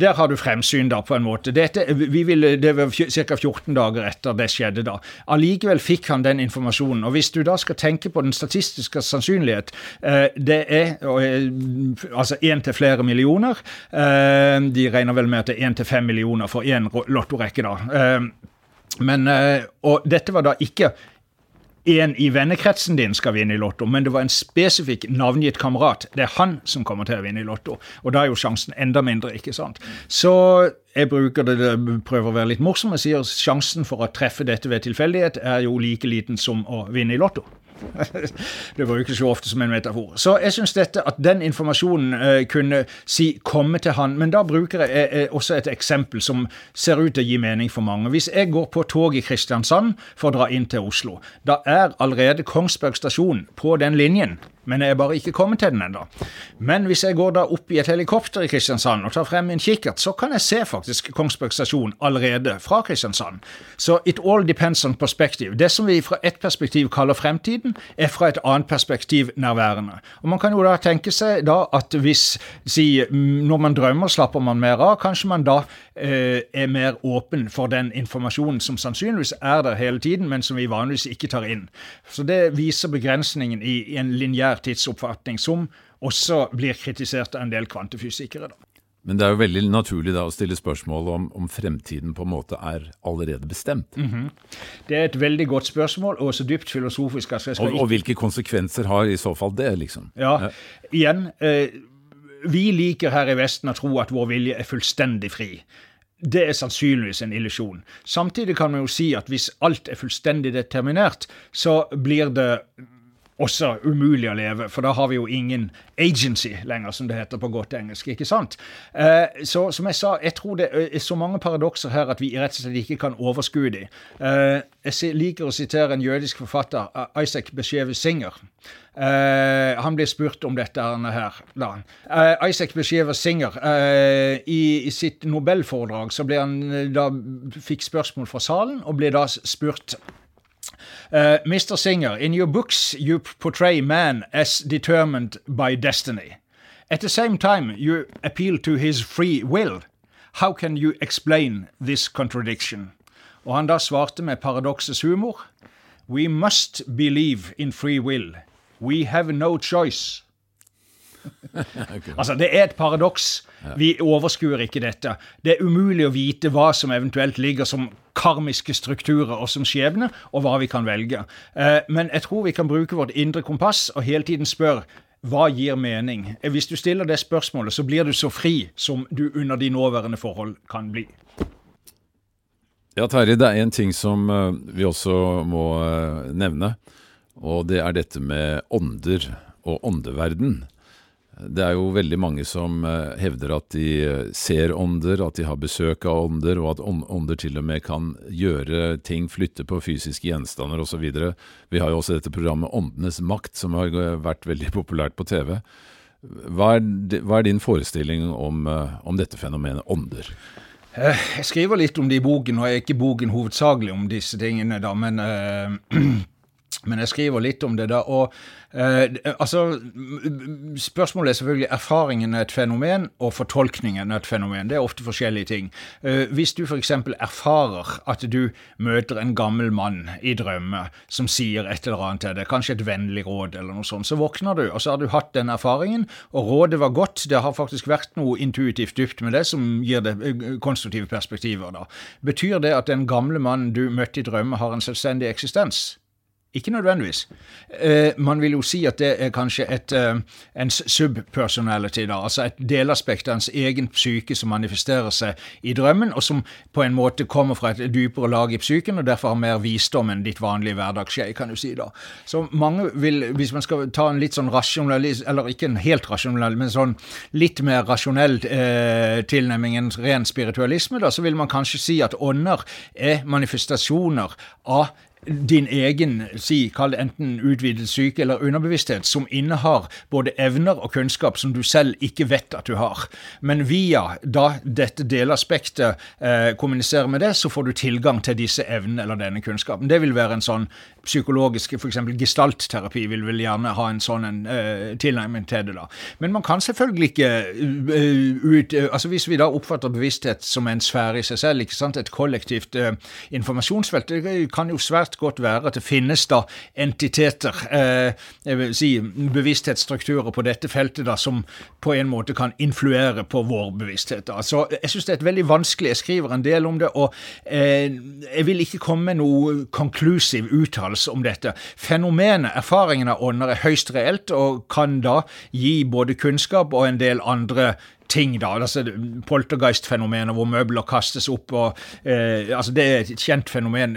Der har du fremsyn, da, på en måte. Dette, vi ville, det var ca. 14 dager etter det skjedde, da. Allikevel fikk han den informasjonen. Og hvis du da skal tenke på den statistiske sannsynlighet, eh, det er eh, altså én til flere millioner. Eh, de regner vel med at det er én til fem millioner for én lottorekke, da. Eh, men, eh, og dette var da ikke en i vennekretsen din skal vinne i Lotto, men det var en spesifikk navngitt kamerat. Det er han som kommer til å vinne i Lotto. Og da er jo sjansen enda mindre, ikke sant. Så jeg bruker det, prøver å være litt morsom og sier sjansen for å treffe dette ved tilfeldighet er jo like liten som å vinne i Lotto. Det brukes jo ofte som en metafor. Så jeg syns dette at den informasjonen eh, kunne si komme til han, men da bruker jeg eh, også et eksempel som ser ut til å gi mening for mange. Hvis jeg går på tog i Kristiansand for å dra inn til Oslo, da er allerede Kongsberg stasjon på den linjen men jeg er bare ikke kommet til den ennå. Men hvis jeg går da opp i et helikopter i Kristiansand og tar frem min kikkert, så kan jeg se faktisk Kongsberg stasjon allerede fra Kristiansand. Så it all depends on perspective. Det som vi fra ett perspektiv kaller fremtiden, er fra et annet perspektiv nærværende. Og Man kan jo da tenke seg da at hvis si, når man drømmer, slapper man mer av. Kanskje man da er mer åpen for den informasjonen som sannsynligvis er der hele tiden, men som vi vanligvis ikke tar inn. Så det viser begrensningen i, i en lineær tidsoppfatning, som også blir kritisert av en del kvantefysikere. Da. Men det er jo veldig naturlig da å stille spørsmål om, om fremtiden på en måte er allerede bestemt. Mm -hmm. Det er et veldig godt spørsmål, og så dypt filosofisk. Altså og, og, hvilke konsekvenser har i så fall det, liksom? Ja, ja. igjen, eh, vi liker her i Vesten å tro at vår vilje er fullstendig fri. Det er sannsynligvis en illusjon. Samtidig kan man jo si at hvis alt er fullstendig determinert, så blir det også umulig å leve, for da har vi jo ingen agency lenger, som det heter på godt engelsk. ikke sant? Eh, så som jeg sa, jeg tror det er så mange paradokser her at vi rett og slett ikke kan overskue dem. Eh, jeg liker å sitere en jødisk forfatter, Isaac Besheve Singer. Uh, han blir spurt om dette her. Uh, Isaac Besheva Singer, uh, i, i, sitt nobelforedrag så ble han da fikk spørsmål fra salen, og ble da spurt Mr. Singer, in your books you portray man as determined by destiny. At the same time, you appeal to his free will. How can you explain this contradiction? Og han da svarte med paradoksets humor. We must believe in free will. We have no choice. altså, Det er et paradoks. Vi overskuer ikke dette. Det er umulig å vite hva som eventuelt ligger som karmiske strukturer og som skjebne, og hva vi kan velge. Eh, men jeg tror vi kan bruke vårt indre kompass og hele tiden spørre hva gir mening? Eh, hvis du stiller det spørsmålet, så blir du så fri som du under de nåværende forhold kan bli. Ja, Terje, det er en ting som eh, vi også må nevne. Og det er dette med ånder og åndeverden. Det er jo veldig mange som eh, hevder at de eh, ser ånder, at de har besøk av ånder, og at ånder til og med kan gjøre ting, flytte på fysiske gjenstander osv. Vi har jo også dette programmet Åndenes makt, som har vært veldig populært på TV. Hva er, din forestilling om, om dette fenomenet ånder? Jeg skriver litt om det i boken, og jeg er ikke boken hovedsakelig om disse tingene, da, men Men jeg skriver litt om det, da. Og eh, altså Spørsmålet er selvfølgelig erfaringen er et fenomen, og fortolkningen er et fenomen. Det er ofte forskjellige ting. Eh, hvis du f.eks. erfarer at du møter en gammel mann i drømme som sier et eller annet til deg, kanskje et vennlig råd eller noe sånt, så våkner du, og så har du hatt den erfaringen, og rådet var godt. Det har faktisk vært noe intuitivt dypt med det som gir det eh, konstruktive perspektiver. da. Betyr det at den gamle mannen du møtte i drømme, har en selvstendig eksistens? Ikke nødvendigvis. Eh, man vil jo si at det er kanskje et, eh, en subpersonality, da, altså et delaspekt av ens egen psyke som manifesterer seg i drømmen, og som på en måte kommer fra et dypere lag i psyken, og derfor har mer visdom enn ditt vanlige hverdagsskje, kan du si. da. Så mange vil, hvis man skal ta en litt sånn rasjonell, eller ikke en helt rasjonell, men sånn litt mer rasjonell eh, tilnærming enn ren spiritualisme, da, så vil man kanskje si at ånder er manifestasjoner av din egen, si, kall det enten utvidet syke eller underbevissthet, som innehar både evner og kunnskap som du selv ikke vet at du har. Men via da dette delaspektet eh, kommuniserer med det, så får du tilgang til disse evnene eller denne kunnskapen. Det vil være en sånn psykologisk f.eks. gestaltterapi vil vel gjerne ha en sånn en, uh, tilnærming til det. da. Men man kan selvfølgelig ikke uh, ut, uh, altså Hvis vi da oppfatter bevissthet som en sfære i seg selv, ikke sant, et kollektivt informasjonsfelt, det kan jo svært godt være at det finnes da entiteter, jeg vil si bevissthetsstrukturer på dette feltet da, som på en måte kan influere på vår bevissthet. Så Jeg syns det er et veldig vanskelig Jeg skriver en del om det, og jeg vil ikke komme med noe konklusiv uttalelse om dette. Fenomenet, erfaringen av ånder, er høyst reelt og kan da gi både kunnskap og en del andre ting, da. altså Poltergeist-fenomenet hvor møbler kastes opp. og eh, altså Det er et kjent fenomen.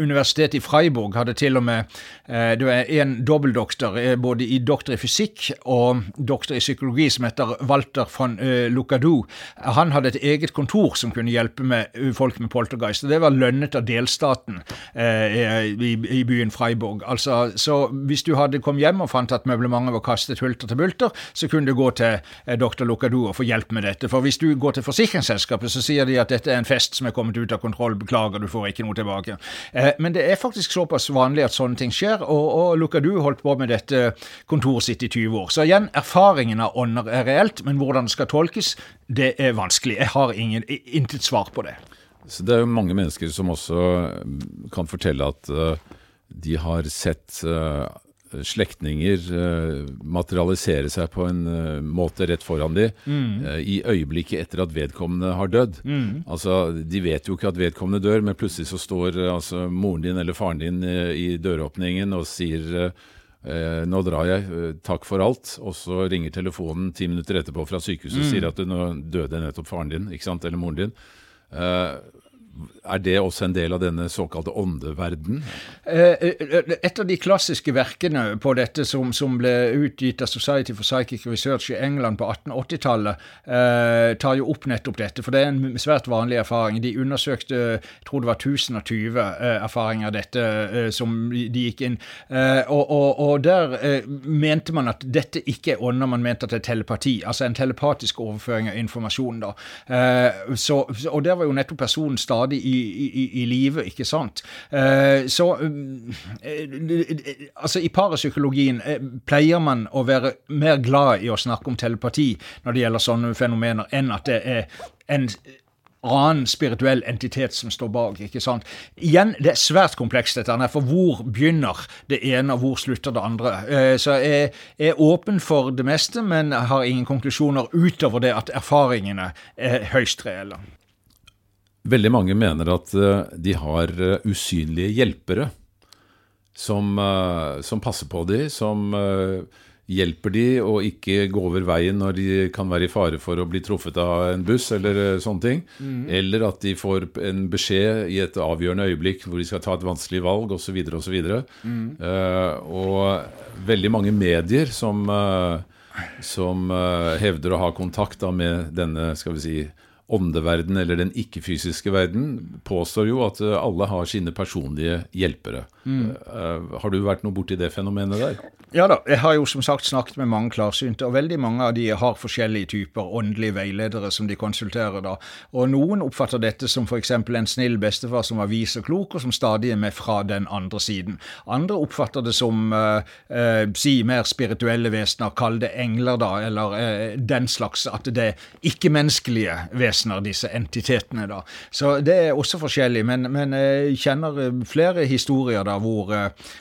Universitetet i Freiburg hadde til og med eh, Det var en dobbeltdoktor, eh, både i doktor i fysikk og doktor i psykologi, som heter Walter von eh, Lucadou. Han hadde et eget kontor som kunne hjelpe med eh, folk med poltergeist. og Det var lønnet av delstaten eh, i, i, byen Freiburg. Altså, så Hvis du hadde kommet hjem og fant at møblementet var kastet hulter til bulter, så kunne du gå til eh, doktor Lucadou og få hjelp med dette. For hvis du går til forsikringsselskapet, så sier de at dette er en fest som er kommet ut av kontroll, beklager, du får ikke noe tilbake. Eh, men det er faktisk såpass vanlig at sånne ting skjer, og, og Lukadu holdt på med dette kontoret sitt i 20 år. Så igjen, erfaringen av ånder er reelt, men hvordan det skal tolkes, det er vanskelig. Jeg har ingen, intet svar på det. Så Det er jo mange mennesker som også kan fortelle at uh, de har sett uh, slektninger uh, materialisere seg på en uh, måte rett foran de mm. uh, i øyeblikket etter at vedkommende har dødd. Mm. Altså, De vet jo ikke at vedkommende dør, men plutselig så står altså, moren din eller faren din i døråpningen og sier nå drar jeg, takk for alt. Og så ringer telefonen ti minutter etterpå fra sykehuset og mm. sier at nå døde nettopp faren din ikke sant, eller moren din. Er det også en del av denne såkalte åndeverden? Eh, et av de klassiske verkene på dette som, som ble utgitt av Society for Psychic Research i England på 1880-tallet, eh, tar jo opp nettopp dette. For det er en svært vanlig erfaring. De undersøkte jeg tror det var 1020 eh, erfaringer av dette som de gikk inn. Og, og, og, der mente man at dette ikke er ånder, man mente at det er telepati. Altså en telepatisk overføring av informasjon. da. Så, og der var jo nettopp personen stadig stadig i, i, i live, ikke sant. Uh, så uh, altså I parapsykologien uh, pleier man å være mer glad i å snakke om telepati når det gjelder sånne fenomener, enn at det er en annen spirituell entitet som står bak. ikke sant? Igjen, det er svært komplekst, dette her, for hvor begynner det ene, og hvor slutter det andre? Så jeg er åpen for det meste, men har ingen konklusjoner utover det at erfaringene er høyst reelle. Veldig mange mener at eh, de har eh, usynlige hjelpere som, eh, som passer på dem, som hjelper de og ikke gå over veien når de kan være i fare for å bli truffet av en buss eller sånne ting. Mm. Eller at de får en beskjed i et avgjørende øyeblikk hvor de skal ta et vanskelig valg osv. osv. Mm. Uh, og veldig mange medier som, uh, som uh, hevder å ha kontakt da, med denne skal vi si, åndeverden eller den ikke-fysiske verden påstår jo at eh, alle har sine personlige hjelpere. Mm. Har du vært noe borti det fenomenet der? Ja da, jeg har jo som sagt snakket med mange klarsynte, og veldig mange av de har forskjellige typer åndelige veiledere som de konsulterer da. Og noen oppfatter dette som f.eks. en snill bestefar som var vis og klok, og som stadig er med fra den andre siden. Andre oppfatter det som eh, uh, si mer spirituelle vesener, kall det engler, da, eller eh, den slags, at det ikke-menneskelige vesener, disse entitetene, da. Så det er også forskjellig, men, men jeg kjenner flere historier da hvor,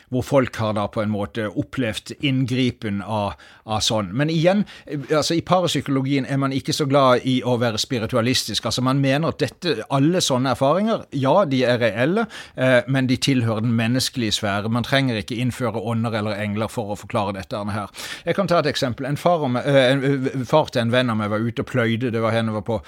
hvor folk har da på en måte opplevd inngripen av, av, sånn. Men igjen, altså i parapsykologien er man ikke så glad i å være spiritualistisk. Altså Man mener at dette, alle sånne erfaringer, ja, de er reelle, eh, men de tilhører den menneskelige sfære. Man trenger ikke innføre ånder eller engler for å forklare dette her. Jeg kan ta et eksempel. En far, med, eh, en eh, far til en venn av meg var ute og pløyde, det var henne var på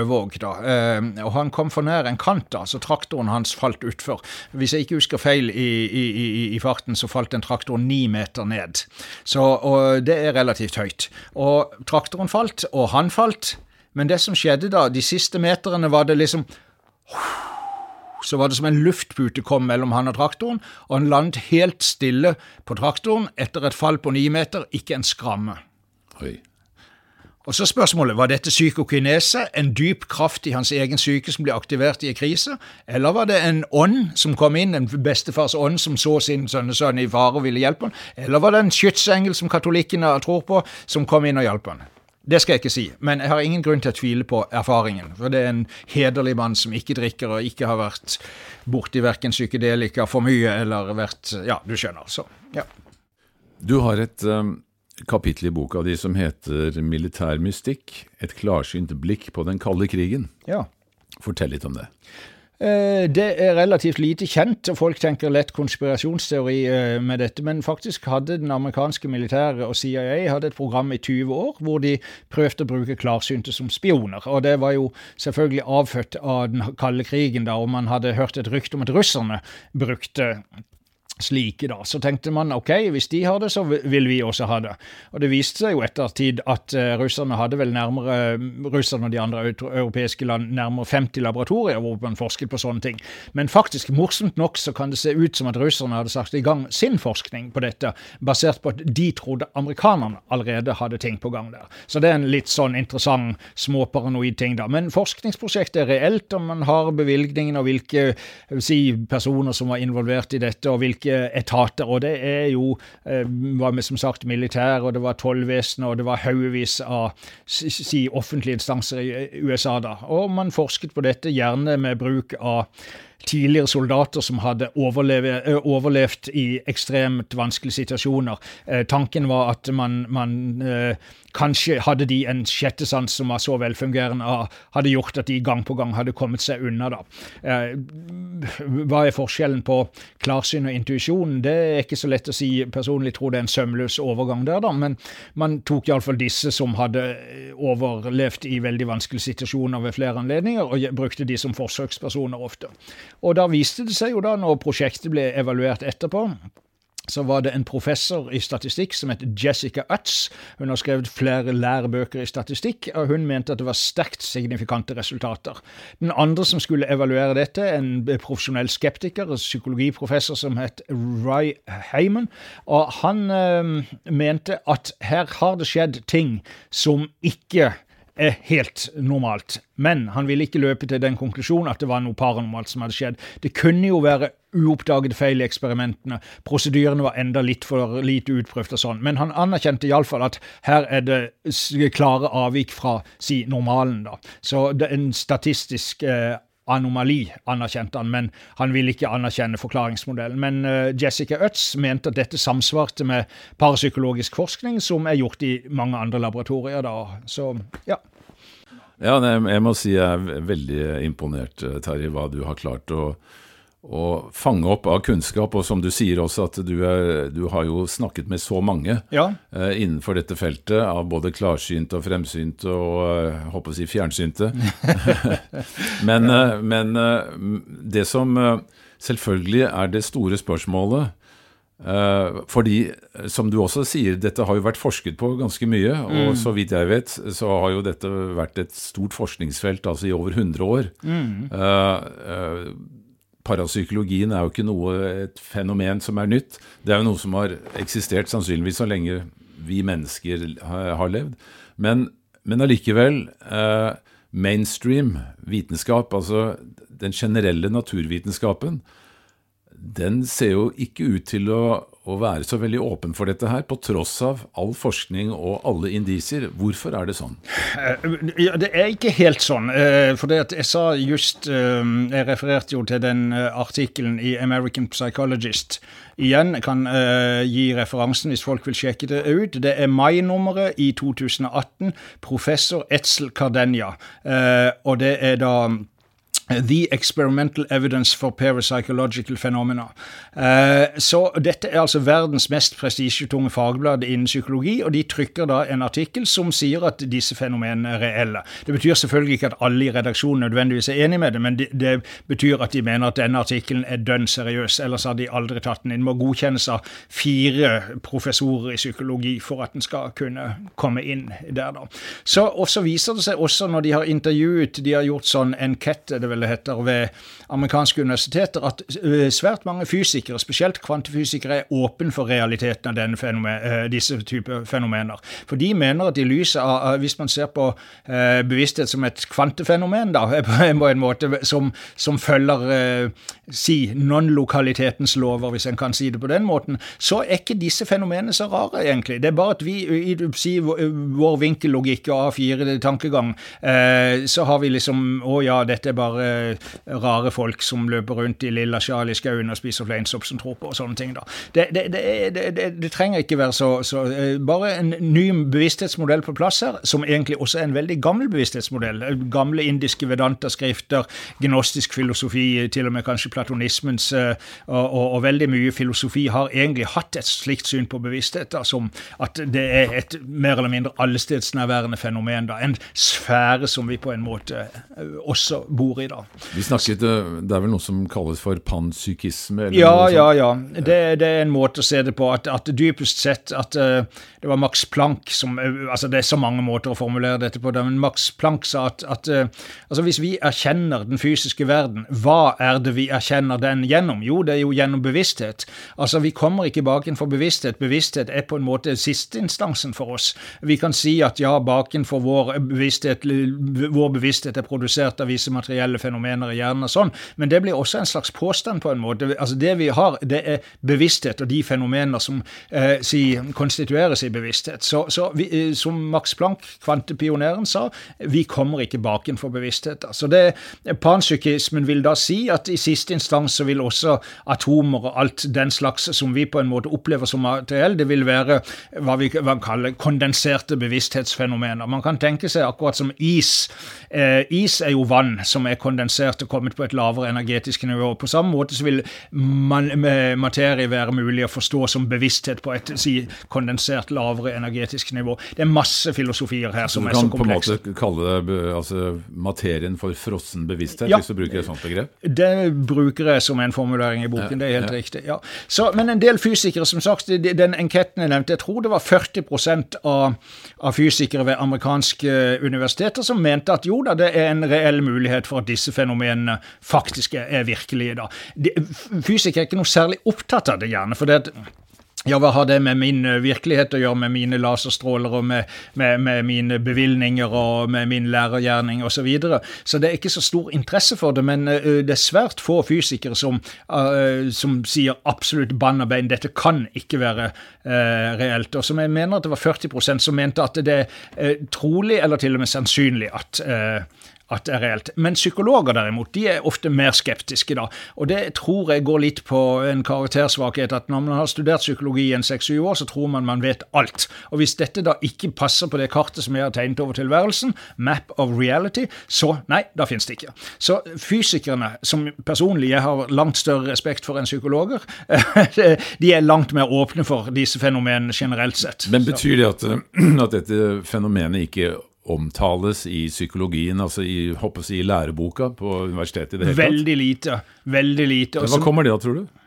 Høvåg, da. Eh, og han kom for nær en kant, da, så traktoren hans falt utfor. Hvis jeg ikke husker feil i, i, i, i farten, så falt en traktor ni meter ned. Så, og det er relativt høyt. Og traktoren falt, og han falt. Men det som skjedde da, de siste meterne, var det liksom så var det som en luftpute kom mellom han og traktoren, og han landet helt stille på traktoren etter et fall på ni meter, ikke en skramme. Oi. Og så spørsmålet, Var dette psykokinese, en dyp kraft i hans egen syke som ble aktivert i en krise, eller var det en ånd som kom inn, en bestefars ånd som så sin sønnesønn i fare og ville hjelpe han, eller var det en skytsengel som katolikkene tror på, som kom inn og hjalp han? Det skal jeg ikke si, men jeg har ingen grunn til å tvile på erfaringen. For det er en hederlig mann som ikke drikker og ikke har vært borti verken psykedelika for mye eller vært Ja, du skjønner, så ja. Du har et um kapittel i boka di som heter Militærmystikk et klarsynt blikk på den kalde krigen. Ja. Fortell litt om det. Eh, det er relativt lite kjent, og folk tenker lett konspirasjonsteori eh, med dette. Men faktisk hadde den amerikanske militære og CIA hadde et program i 20 år hvor de prøvde å bruke klarsynte som spioner. Og det var jo selvfølgelig avfødt av den kalde krigen, da, og man hadde hørt et rykte om at russerne brukte slike, da. Så tenkte man ok, hvis de har det, så vil vi også ha det. Og det viste seg jo etter tid at uh, russerne hadde vel nærmere russerne og de andre europeiske land nærmere 50 laboratorier hvor man forsket på sånne ting. Men faktisk, morsomt nok, så kan det se ut som at russerne hadde satt i gang sin forskning på dette, basert på at de trodde amerikanerne allerede hadde ting på gang der. Så det er en litt sånn interessant småparanoid ting, da. Men forskningsprosjektet er reelt, og man har bevilgningen og hvilke si, personer som var involvert i dette, og hvilke ulike etater. Og det er jo eh, var med som sagt militær, og det var tollvesenet, og det var haugevis av si, offentlige instanser i USA da. Og man forsket på dette gjerne med bruk av tidligere soldater som hadde overlevd, overlevd i ekstremt vanskelige situasjoner. Eh, tanken var at man, man Kanskje hadde de en sjette sans som var så velfungerende, og hadde gjort at de gang på gang hadde kommet seg unna. da. Eh, hva er forskjellen på klarsyn og intuisjon? Det er ikke så lett å si. Personlig tror det er en sømløs overgang der, da, men man tok iallfall disse som hadde overlevd i veldig vanskelige situasjoner ved flere anledninger, og brukte de som forsøkspersoner ofte. Og da viste det seg jo da, når prosjektet ble evaluert etterpå, så var det en professor i statistikk som het Jessica Utz. Hun har skrevet flere lærebøker i statistikk, og hun mente at det var sterkt signifikante resultater. Den andre som skulle evaluere dette, en profesjonell skeptiker, en psykologiprofessor som het Ry Heyman, og han øh, mente at her har det skjedd ting som ikke er helt normalt. Men han ville ikke løpe til den konklusjonen at det var noe paranormalt som hadde skjedd. Det kunne jo være uoppdagede feil i eksperimentene. Prosedyrene var enda litt for lite utprøvd og sånn. Men han anerkjente iallfall at her er det klare avvik fra si normalen, da. Så det er en statistisk eh, anomali, anerkjente han, men han ville ikke anerkjenne forklaringsmodellen. Men uh, Jessica Utz mente at dette samsvarte med parapsykologisk forskning som er gjort i mange andre laboratorier. da, så ja. Ja, jeg må si jeg er veldig imponert, eh, Terje, hva du har klart å å fange opp av kunnskap. Og som du sier også, at du, er, du har jo snakket med så mange ja. uh, innenfor dette feltet, av både klarsynte og fremsynte og uh, håper å si fjernsynte. men, eh, men eh, det som eh, selvfølgelig er det store spørsmålet, Uh, fordi, som du også sier, dette har jo vært forsket på ganske mye. Og så vidt jeg vet, så har jo dette vært et stort forskningsfelt altså i over 100 år. Mm. Parapsykologien er jo ikke noe, et fenomen som er nytt. Det er jo noe som har eksistert sannsynligvis så lenge vi mennesker har, levd. Men, men allikevel Mainstream vitenskap, altså den generelle naturvitenskapen, den ser jo ikke ut til å, å, være så veldig åpen for dette her, på tross av all forskning og alle indisier. Hvorfor er det sånn? Ja, Det er ikke helt sånn. Eh, for det at jeg sa just eh, Jeg refererte jo til den eh, artikkelen i American Psychologist. Igjen kan gi referansen hvis folk vil sjekke det ut. Det er mai-nummeret i 2018. Professor Etzel Cardenia. Og det er da The Experimental Evidence for Parapsychological Phenomena. Eh, så dette er altså verdens mest prestisjetunge fagblad innen psykologi, og de trykker da en artikkel som sier at disse fenomenene er reelle. Det betyr selvfølgelig ikke at alle i redaksjonen nødvendigvis er enig med det, men det, betyr at de mener at denne artikkelen er dønn seriøs, ellers hadde de aldri tatt den inn. Må godkjennes av fire professorer i psykologi for at den skal kunne komme inn der, da. Så, og så viser det seg også når de har intervjuet, de har gjort sånn enkette, det er vel heter, ved amerikanske universiteter, at svært mange fysikere, spesielt kvantefysikere, er åpne for realiteten av fenomen, disse typer fenomener. For de mener at i lys av Hvis man ser på bevissthet som et kvantefenomen, da, på en måte som, som følger si non-lokalitetens lover, hvis en kan si det på den måten, så er ikke disse fenomenene så rare, egentlig. Det er bare at vi, i si, vår vinkellogikk og A4-tankegang, så har vi liksom Å ja, dette er bare rare folk som løper rundt i lilla sjal i skauen og spiser fleinsopp som tror på og sånne ting. da. Det, det, det, det trenger ikke være så, så, Bare en ny bevissthetsmodell på plass her, som egentlig også er en veldig gammel bevissthetsmodell. Gamle indiske vedanta-skrifter, gnostisk filosofi, til og med kanskje platonismens, og, og, og, veldig mye filosofi har egentlig hatt et slikt syn på bevissthet, da, som at det er et mer eller mindre allestedsnærværende fenomen. da, En sfære som vi på en måte også bor i. da. Vi snakket, Det er vel noe som kalles for panpsykisme? Ja, ja, ja. Det, det, er en måte å se det på. At, at dypest sett at uh, det var Max Planck som uh, altså Det er så mange måter å formulere dette på, men Max Planck sa at, at altså hvis vi erkjenner den fysiske verden, hva er det vi erkjenner den gjennom? Jo, det er jo gjennom bevissthet. Altså Vi kommer ikke bakenfor bevissthet. Bevissthet er på en måte sisteinstansen for oss. Vi kan si at ja, bakenfor vår bevissthet, vår bevissthet er produsert av visse materielle fenomener i hjernen og sånn, men det blir også en slags påstand på en måte. Altså Det vi har, det er bevissthet og de fenomener som eh, si, konstitueres i bevissthet. Så, så vi, eh, som Max Planck, kvantepioneren, sa, vi kommer ikke bakenfor bevissthet. Så det, Panpsykismen vil da si at i siste instans så vil også atomer og alt den slags som vi på en måte opplever som materiell, det vil være hva vi hva kaller kondenserte bevissthetsfenomener. Man kan tenke seg akkurat som is. Eh, is er jo vann som er kondensert og kommet på et lavere energetisk nivå. På samme måte så vil man, materie være mulig å forstå som bevissthet på et si, kondensert lavere energetisk nivå. Det er masse filosofier her som er så komplekse. Du kan på en måte kalle altså, materien for frossen bevissthet, ja, hvis du bruker et sånt begrep? Det bruker jeg som en formulering i boken, ja, det er helt ja. riktig. ja. Så, men en del fysikere, som sagt, den enketten jeg nevnte, jeg tror det var 40 av, av fysikere ved amerikanske universiteter som mente at jo da, det er en reell mulighet for at disse fenomenene faktisk er virkelige. da. Fysikere er ikke noe særlig opptatt av det, gjerne. for det at ja, hva har det med min eh, virkelighet å gjøre, med mine laserstråler og med, med, med mine bevilgninger og med min lærergjerning osv.? Så, videre. så det er ikke så stor interesse for det, men uh, det er svært få fysikere som, som sier absolutt bann og bein dette kan ikke være reelt. Og som jeg mener at det var 40% som mente at det er trolig eller til og med sannsynlig at at det er reelt. Men psykologer derimot, de er ofte mer skeptiske, da. Og det tror jeg går litt på en karaktersvakhet, at når man har studert psykologi i en seks-syv år, så tror man man vet alt. Og hvis dette da ikke passer på det kartet som jeg har tegnet over tilværelsen, map of reality, så nei, da finnes det ikke. Så fysikerne, som personlig jeg har langt større respekt for enn psykologer, de er langt mer åpne for disse fenomenene generelt sett. Men betyr det at, at dette fenomenet ikke omtales i psykologien, altså i, jeg, i læreboka på universitetet i det hele tatt? Veldig lite. Veldig lite. Hva kommer det av, tror du?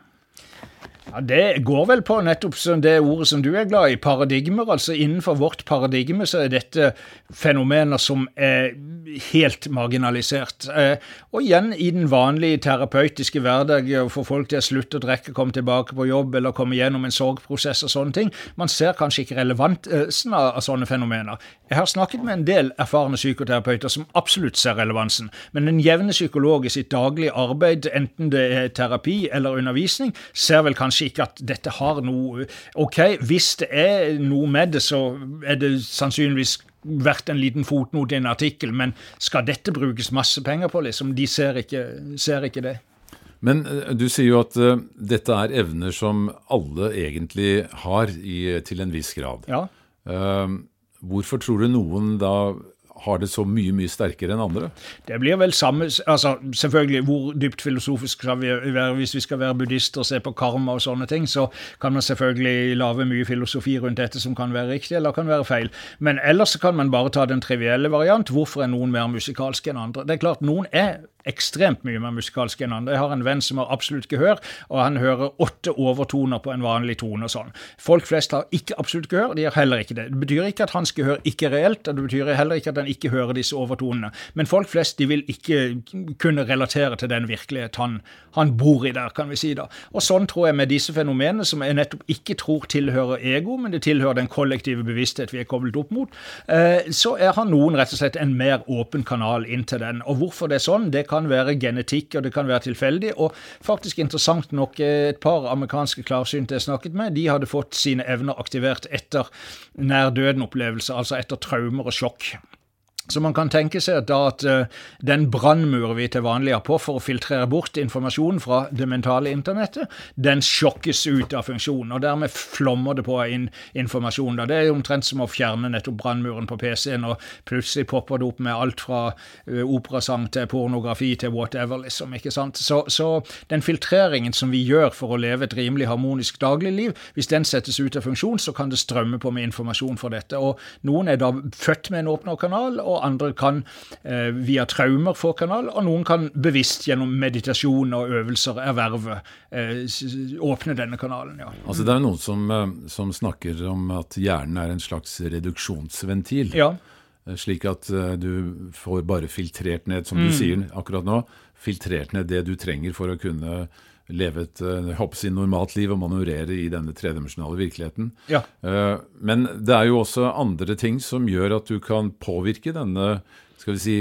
Ja, Det går vel på nettopp det ordet som du er glad i, paradigmer. Altså Innenfor vårt paradigme så er dette fenomener som er helt marginalisert. Eh, og igjen, i den vanlige terapeutiske hverdag, å få folk til å slutte å drikke, komme tilbake på jobb eller komme gjennom en sorgprosess og sånne ting, man ser kanskje ikke relevansen av sånne fenomener. Jeg har snakket med en del erfarne psykoterapeuter som absolutt ser relevansen, men den jevne psykolog i sitt daglige arbeid, enten det er terapi eller undervisning, ser vel kanskje ikke at dette har noe Ok, hvis det er noe med det, så er det sannsynligvis vært en liten fotnote i en artikkel, men skal dette brukes masse penger på, liksom? De ser ikke, ser ikke det. Men eh, du sier jo at uh, dette er evner som alle egentlig har i, til en viss grad. Ja. Uh, hvorfor tror du noen da har det så mye mye sterkere enn andre? Det blir vel samme altså Selvfølgelig, hvor dypt filosofisk skal vi være hvis vi skal være buddhister og se på karma og sånne ting, så kan man selvfølgelig lage mye filosofi rundt dette som kan være riktig eller kan være feil. Men ellers kan man bare ta den trivielle variant. Hvorfor er noen mer musikalske enn andre? Det er klart, noen er ekstremt mye mer musikalsk enn andre. Jeg har en venn som har absolutt gehør, og han hører åtte overtoner på en vanlig tone og sånn. Folk flest har ikke absolutt gehør, de har heller ikke det. Det betyr ikke at hans gehør ikke er reelt, og det betyr heller ikke at han ikke hører disse overtonene. Men folk flest de vil ikke kunne relatere til den virkelighet han, han bor i der, kan vi si da. Og sånn tror jeg med disse fenomenene, som jeg nettopp ikke tror tilhører ego, men det tilhører den kollektive bevissthet vi er koblet opp mot, eh, så har noen rett og slett en mer åpen kanal inn til den. Og hvorfor det er sånn, det kan være genetikk, og det kan være tilfeldig. Og faktisk interessant nok, et par amerikanske klarsynte jeg snakket med, de hadde fått sine evner aktivert etter nær døden-opplevelse, altså etter traumer og sjokk. Så man kan tenke seg da at uh, den brannmuren vi til vanlig har på for å filtrere bort informasjon fra det mentale internettet, den sjokkes ut av funksjonen, og dermed flommer det på inn informasjon. Det er omtrent som å fjerne nettopp brannmuren på PC-en, og plutselig popper det opp med alt fra uh, operasang til pornografi til whatever, liksom. ikke sant? Så, så, den filtreringen som vi gjør for å leve et rimelig harmonisk dagligliv, hvis den settes ut av funksjon, så kan det strømme på med informasjon for dette. Og noen er da født med en åpnerkanal. og og andre kan eh, via traumer få kanal, og noen kan bevisst gjennom meditasjon og øvelser erverve, eh, åpne denne kanalen. ja. Altså Det er noen som, eh, som, snakker om at hjernen er en slags reduksjonsventil. Ja. Eh, slik at uh, du får bare filtrert ned, som mm. du sier akkurat nå, filtrert ned det du trenger for å kunne leve et uh, normalt liv og manøvrere i denne tredimensjonale virkeligheten. Ja. Uh, men det er jo også andre ting som gjør at du kan påvirke denne skal vi si,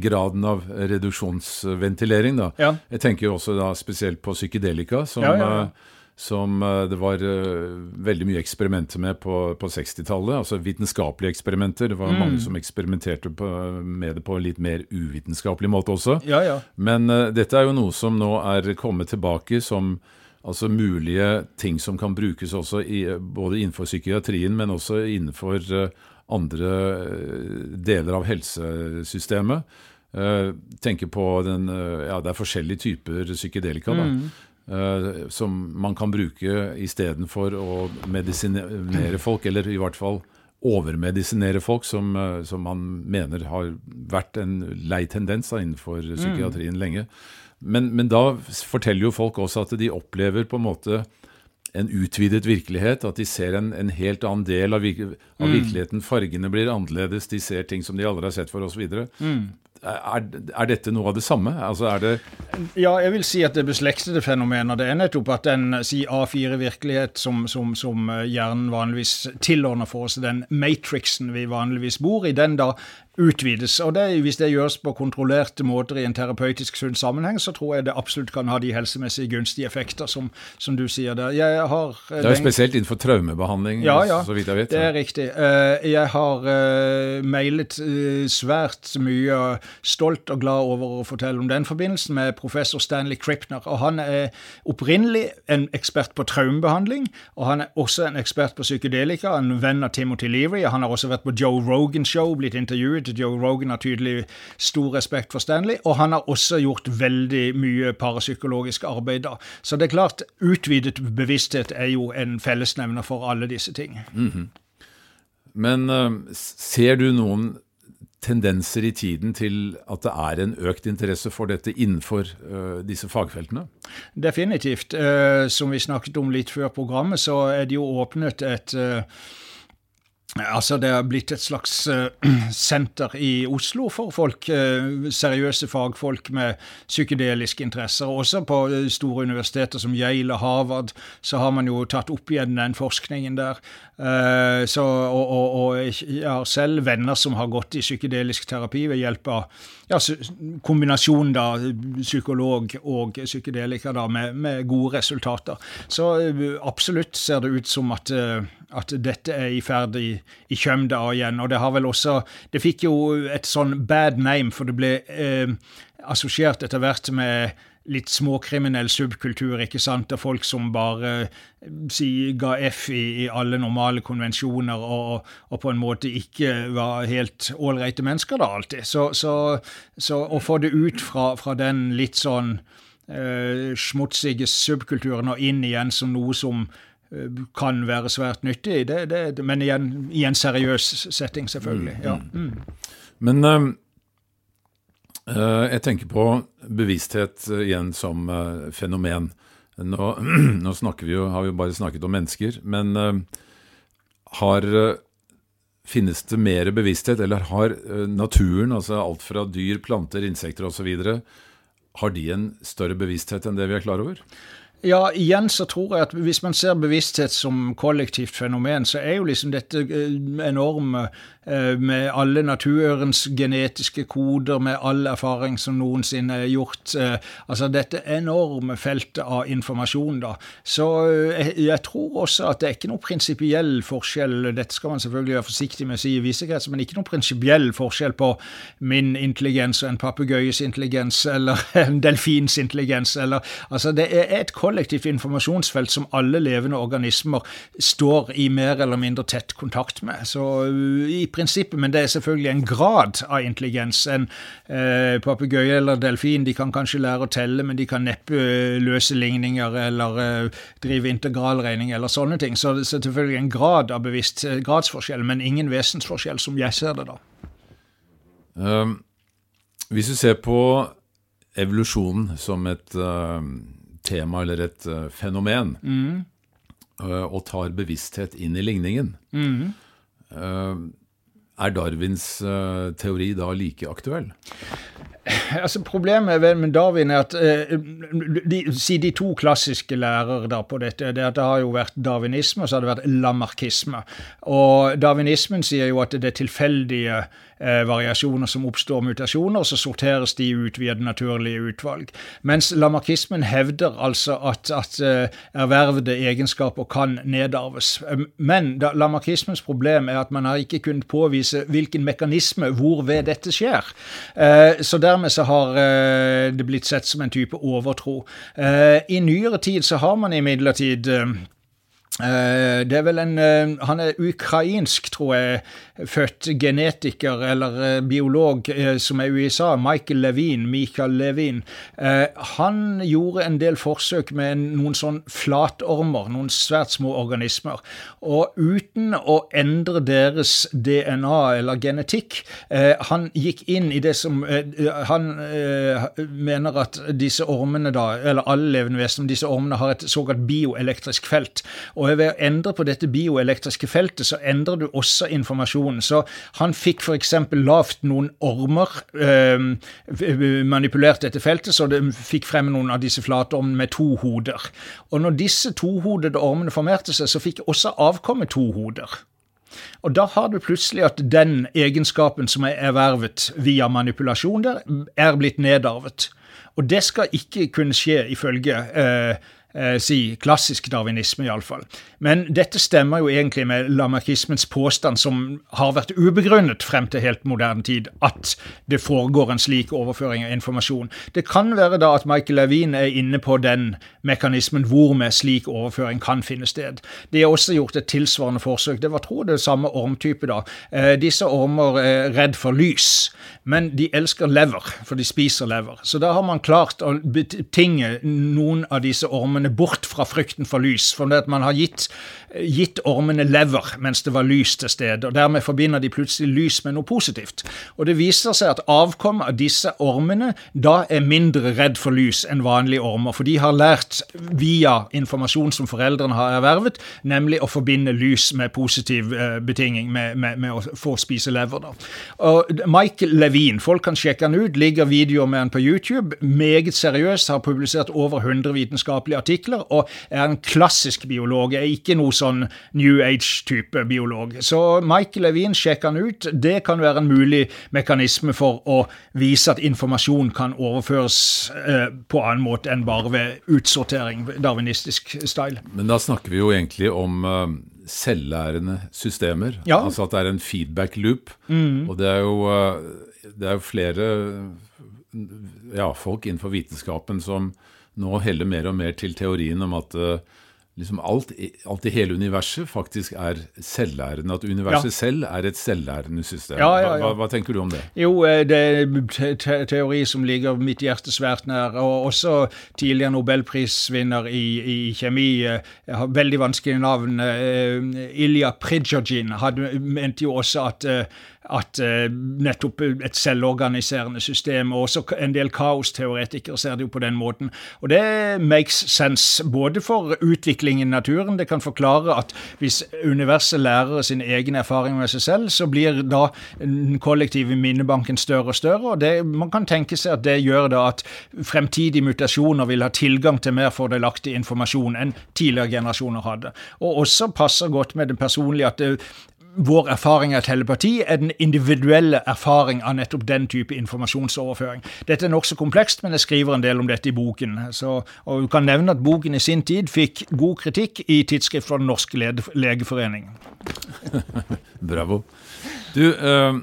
graden av reduksjonsventilering. Da. Ja. Jeg tenker jo også da spesielt på psykedelika, som ja, uh, som eh, det var uh, veldig mye eksperimenter med på, på 60-tallet. Altså vitenskapelige eksperimenter. Det var mm. mange som eksperimenterte på, med det på en litt mer uvitenskapelig måte også. Ja, ja. Men uh, dette er jo noe som nå er kommet tilbake som altså mulige ting som kan brukes også i, både innenfor psykiatrien, men også innenfor uh, andre deler av helsesystemet. tenker på den, ja, Det er forskjellige typer psykedelika. da. Mm. Uh, som man kan bruke istedenfor å medisinere folk, eller i hvert fall overmedisinere folk, som, uh, som man mener har vært en lei tendens da, innenfor mm. psykiatrien mm. lenge. Men, men, da forteller jo folk også at de opplever på en måte en utvidet virkelighet, at de ser en, en helt annen del av, virke, av mm. virkeligheten. Fargene blir annerledes, de ser ting som de aldri har sett for osv. Mm er, er, dette noe av det samme? Altså er det ja, jeg vil si at det er beslektede fenomener. Det er nettopp at den si A4-virkelighet som, som, som, hjernen vanligvis tilordner for oss, den matrixen vi vanligvis bor i, den da utvides. Og det, Hvis det gjøres på kontrollerte måter i en terapeutisk sunn sammenheng, så tror jeg det absolutt kan ha de helsemessige gunstige effekter, som, som du sier der. Har, eh, det er jo spesielt innenfor traumebehandling, ja, ja, så vidt jeg vet. Det er riktig. Eh, jeg har eh, mailet svært mye, stolt og glad over å fortelle om den forbindelsen, med professor Stanley Kripner. og Han er opprinnelig en ekspert på traumebehandling, og han er også en ekspert på psykedelika, en venn av Timothy Leary. Han har også vært på Joe Rogan Show, blitt intervjuet til Joe Rogan har tydelig stor respekt for Stanley, og han har også gjort veldig mye parapsykologisk arbeid da. Så det er klart, utvidet bevissthet er jo en fellesnevner for alle disse ting. Mm -hmm. Men uh, ser du noen tendenser i tiden til at det er en økt interesse for dette innenfor uh, disse fagfeltene? Definitivt. Uh, som vi snakket om litt før programmet, så er det jo åpnet et Altså, Det har blitt et slags uh, senter i Oslo for folk, uh, seriøse fagfolk med psykedeliske interesser. Også på uh, store universiteter som Yale og Harvard så har man jo tatt opp igjen den forskningen der. Så, og, og, og, jeg har selv venner som har gått i psykedelisk terapi ved hjelp av ja, kombinasjonen da, psykolog og psykedelika da, med, med, gode resultater. Så absolutt ser det ut som at at dette er i ferd i, i Kjømda igjen. Og det har vel også Det fikk jo et sånn bad name, for det ble eh, assosiert etter hvert med litt småkriminell subkultur, ikke sant, og folk som bare si, ga F i, i, alle normale konvensjoner og, og, på en måte ikke var helt ålreite mennesker, da, alltid. Så, så, så, å få det ut fra, fra den litt sånn eh, smutsige subkulturen og inn igjen som noe som Eh, kan være svært nyttig, det, det, men igjen i en seriøs setting, selvfølgelig. ja. Mm. mm. Men uh, jeg tenker på bevissthet igjen som uh, fenomen. Nå, nå vi jo, har vi jo bare snakket om mennesker, men har Finnes det mer bevissthet, eller har naturen, altså alt fra dyr, planter, insekter osv., har de en større bevissthet enn det vi er klar over? Ja, igjen så tror jeg at hvis man ser bevissthet som kollektivt fenomen, så er jo liksom dette eh, enorme Eh, med alle naturens genetiske koder, med all erfaring som noensinne er gjort. Eh, altså dette enorme feltet av informasjon, da. Så jeg, jeg tror også at det er ikke noe prinsipiell forskjell, dette skal man selvfølgelig være forsiktig med å si i visse kretser, men ikke noe prinsipiell forskjell på min intelligens og en papegøyes intelligens, eller en delfins intelligens, eller Altså, det er et kollektivt informasjonsfelt som alle levende organismer står i mer eller mindre tett kontakt med. Så i prinsippet, men det er selvfølgelig en grad av intelligens. En eh, papegøye eller delfin de kan kanskje lære å telle, men de kan neppe eh, løse ligninger eller eh, drive integralregning eller sånne ting. Så det er selvfølgelig en grad av bevisst eh, gradsforskjell, men ingen vesensforskjell, som jeg ser det, da. Um, hvis du ser på evolusjonen som et uh, tema eller et uh, fenomen, mm. uh, og tar bevissthet inn i ligningen mm. Er Darwins uh, teori da like aktuell? Altså Problemet med Darwin er at uh, de, si de to klassiske lærere da på dette det, det har jo vært darwinisme og så har det vært lamarkisme. Og Darwinismen sier jo at det tilfeldige variasjoner som oppstår, mutasjoner, og så sorteres de ut via det naturlige utvalg. Mens lamarkismen hevder altså at, at eh, ervervede egenskaper kan nedarves. Men da, lamarkismens problem er at man har ikke kunnet påvise hvilken mekanisme hvorved dette skjer. Eh, så dermed så har eh, det blitt sett som en type overtro. Eh, I nyere tid så har man imidlertid eh, det er vel en Han er ukrainsk, tror jeg, født genetiker eller eh, biolog eh, som er i USA, Michael Levin, Michael Levin, eh, han gjorde en del forsøk med noen sånn flatormer, noen svært små organismer. Og uten å endre deres DNA eller genetikk Han gikk inn i det som Han mener at disse ormene, da, eller alle levende vesener, disse ormene har et såkalt bioelektrisk felt. Og ved å endre på dette bioelektriske feltet, så endrer du også informasjonen. Så han fikk f.eks. lavt noen ormer, øh, manipulert dette feltet, så det fikk frem noen av disse flatormene med to hoder. Og når disse tohodede ormene formerte seg, så fikk også avkommet to hoder. Og da har du plutselig at den egenskapen som er ervervet via manipulasjon der, er blitt nedarvet. Og det skal ikke kunne skje ifølge eh, eh, si klassisk darwinisme, iallfall. Men dette stemmer jo egentlig med lamarkismens påstand, som har vært ubegrunnet frem til helt moderne tid, at det foregår en slik overføring av informasjon. Det kan være da at Michael Levin er inne på den mekanismen hvor med slik overføring kan finne sted. De har også gjort et tilsvarende forsøk. Det var tro det samme ormtype, da. Eh, disse ormer er redd for lys, men de elsker lever, for de spiser lever. Så da har man klart å betinge noen av disse ormene bort fra frykten for lys. For man har gitt, gitt ormene lever mens det var lys til stede. og Dermed forbinder de plutselig lys med noe positivt. Og det viser seg at avkommet av disse ormene da er mindre redd for lys enn vanlige ormer. For de har lært via informasjon som foreldrene har ervervet, nemlig å forbinde lys med positiv eh, betinging, med, med, med, å få spise lever. Da. Og Michael Levine, folk kan sjekke han ut, ligger videoer med han på YouTube. Meget seriøst, har publisert over 100 vitenskapelige artikler og er en klassisk biolog. er ikke noe sånn New Age-type biolog. Så Michael Levine, sjekk han ut. Det kan være en mulig mekanisme for å vise at informasjon kan overføres eh, på annen måte enn bare ved utsortering, darwinistisk style. Men da snakker vi jo egentlig om uh selvlærende systemer. Ja. Altså at det er en feedback loop. Mm. Og det er jo, eh, det er jo flere ja, folk innenfor vitenskapen som nå heller mer og mer til teorien om at uh, liksom alt, alt, i hele universet faktisk er selvlærende. At universet ja. selv er et selvlærende system. Ja, ja, hva, hva, tenker du om det? Jo, eh, det er te teori som ligger mitt hjerte svært nær. Og også tidligere nobelprisvinner i, i kjemi. Jeg eh, har veldig vanskelig navn. Ilja Pridjajin mente jo også at at uh, nettopp et selvorganiserende system, og også en del kaosteoretikere ser det jo på den måten. Og det makes sense, både for utviklingen i naturen, det kan forklare at hvis universet lærer sin egen erfaring med seg selv, så blir da den kollektive minnebanken større og større, og det, man kan tenke seg at det gjør da at fremtidige mutasjoner vil ha tilgang til mer fordelaktig informasjon enn tidligere generasjoner hadde. Og også passer godt med det personlige at det, vår erfaring av telepati er den individuelle erfaring av nettopp den type informasjonsoverføring. Dette er nokså komplekst, men jeg skriver en del om dette i boken. Så, og du kan nevne at boken i sin tid fikk god kritikk i tidsskrift fra Den norske legeforening. Bravo. Du, øh,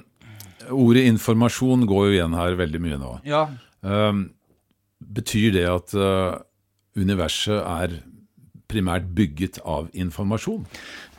ordet informasjon går jo igjen her veldig mye nå. Ja. Uh, betyr det at uh, universet er primært bygget av informasjon?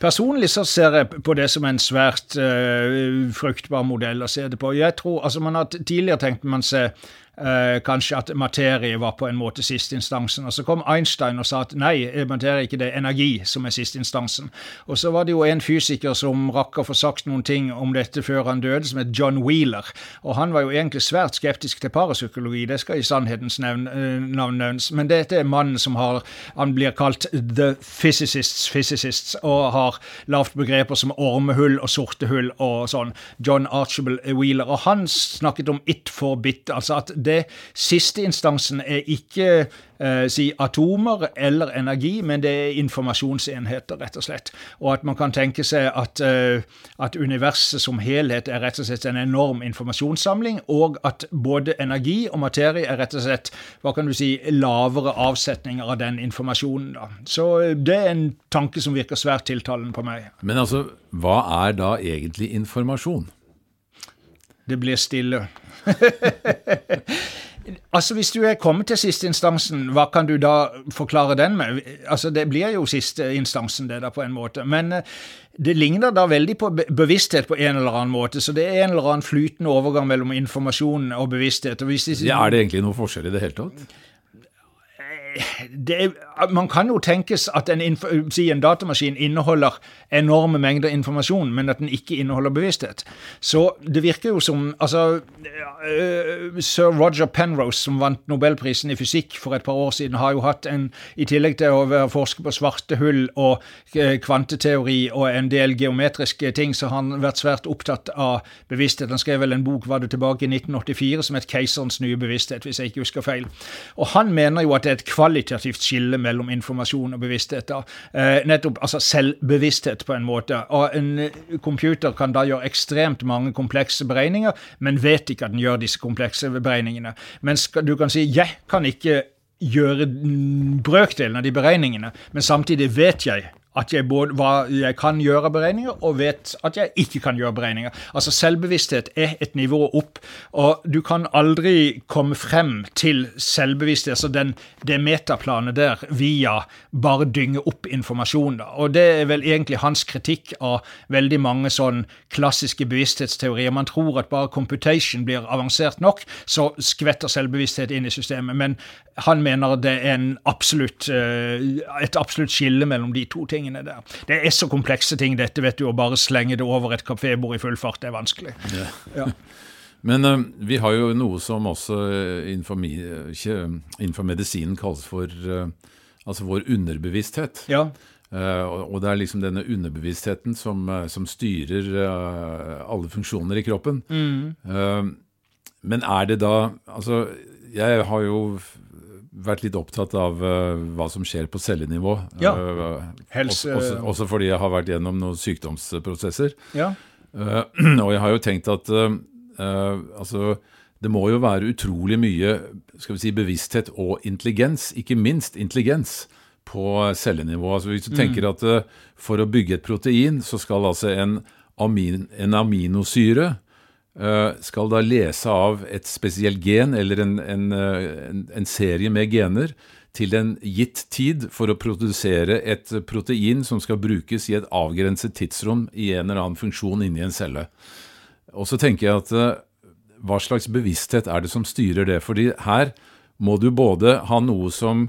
Personlig så ser jeg på det som en svært uh, fruktbar modell å se det på. Jeg tror, altså man har Tidligere tenkte man seg eh, kanskje at materie var på en måte sisteinstansen. Og så kom Einstein og sa at nei, materie er ikke det, energi som er sisteinstansen. Og så var det jo en fysiker som rakk å få sagt noen ting om dette før han døde, som het John Wheeler. Og han var jo egentlig svært skeptisk til parapsykologi, det skal i sannhetens eh, navn nevnes. Men dette er mannen som har Han blir kalt the physicists physicists, og har lavt begreper som ormehull og sorte hull og sånn. John Archibald Wheeler. Og han snakket om it for bit, altså at det siste instansen er ikke eh, si atomer eller energi, men det er informasjonsenheter, rett og slett. Og at man kan tenke seg at, eh, at universet som helhet er rett og slett en enorm informasjonssamling, og at både energi og materie er rett og slett hva kan du si, lavere avsetninger av den informasjonen. Da. Så eh, det er en tanke som virker svært tiltalende på meg. Men altså, hva er da egentlig informasjon? Det blir stille. altså, Hvis du er kommet til siste instansen, hva kan du da forklare den med? Altså, Det blir jo siste instansen, det da, på en måte. Men eh, det ligner da veldig på bevissthet på en eller annen måte. Så det er en eller annen flytende overgang mellom informasjon og bevissthet. Og hvis de, ja, er det egentlig noe forskjell i det hele tatt? Det, man kan jo tenkes at en, si en, datamaskin inneholder enorme mengder informasjon, men at den ikke inneholder bevissthet. Så det virker jo som altså, uh, Sir Roger Penrose, som vant nobelprisen i fysikk for et par år siden, har jo hatt en I tillegg til å være forsker på svarte hull og uh, kvanteteori og en del geometriske ting, så har han vært svært opptatt av bevissthet. Han skrev vel en bok var det tilbake i 1984 som het 'Keiserens nye bevissthet', hvis jeg ikke husker feil. Og han mener jo at det er et kvalitativt skille mellom informasjon og bevissthet. Eh, nettopp, altså selvbevissthet, på en måte. Og en eh, computer kan da gjøre ekstremt mange komplekse beregninger, men vet ikke at den gjør disse komplekse beregningene. Mens du kan si 'jeg kan ikke gjøre brøkdelen av de beregningene, men samtidig vet jeg at jeg både hva jeg kan gjøre beregninger, og vet at jeg ikke kan gjøre beregninger. Altså Selvbevissthet er et nivå opp, og du kan aldri komme frem til selvbevissthet, altså den, det metaplanet der, via bare dynge opp informasjon. Da. Og det er vel egentlig hans kritikk av veldig mange sånn klassiske bevissthetsteorier. Man tror at bare computation blir avansert nok, så skvetter selvbevissthet inn i systemet. Men han mener det er absolutt, et absolutt skille mellom de to tingene der. Det er så komplekse ting, dette, vet du, å bare slenge det over et kafébord i full fart, det er vanskelig. Ja. ja. Men uh, vi har jo noe som også innenfor, innenfor medisinen kalles for uh, altså vår underbevissthet. Ja. Uh, og det er liksom denne underbevisstheten som, som styrer alle funksjoner i kroppen. Mm. men er det da Altså, jeg har jo vært litt opptatt av hva som skjer på cellenivå. Ja. Helse... Også, også, fordi jeg har vært gjennom noen sykdomsprosesser. Ja. og jeg har jo tenkt at Uh, altså, det må jo være utrolig mye skal vi si, bevissthet og intelligens, ikke minst intelligens, på cellenivå. Altså, hvis du mm. tenker at uh, for å bygge et protein, så skal altså en, amin, en aminosyre uh, skal da lese av et spesielt gen eller en, en, en, serie med gener til en gitt tid for å produsere et protein som skal brukes i et avgrenset tidsrom i en eller annen funksjon inni en celle. Og så tenker jeg at eh, hva slags bevissthet er det som styrer det? Fordi her må du både ha noe som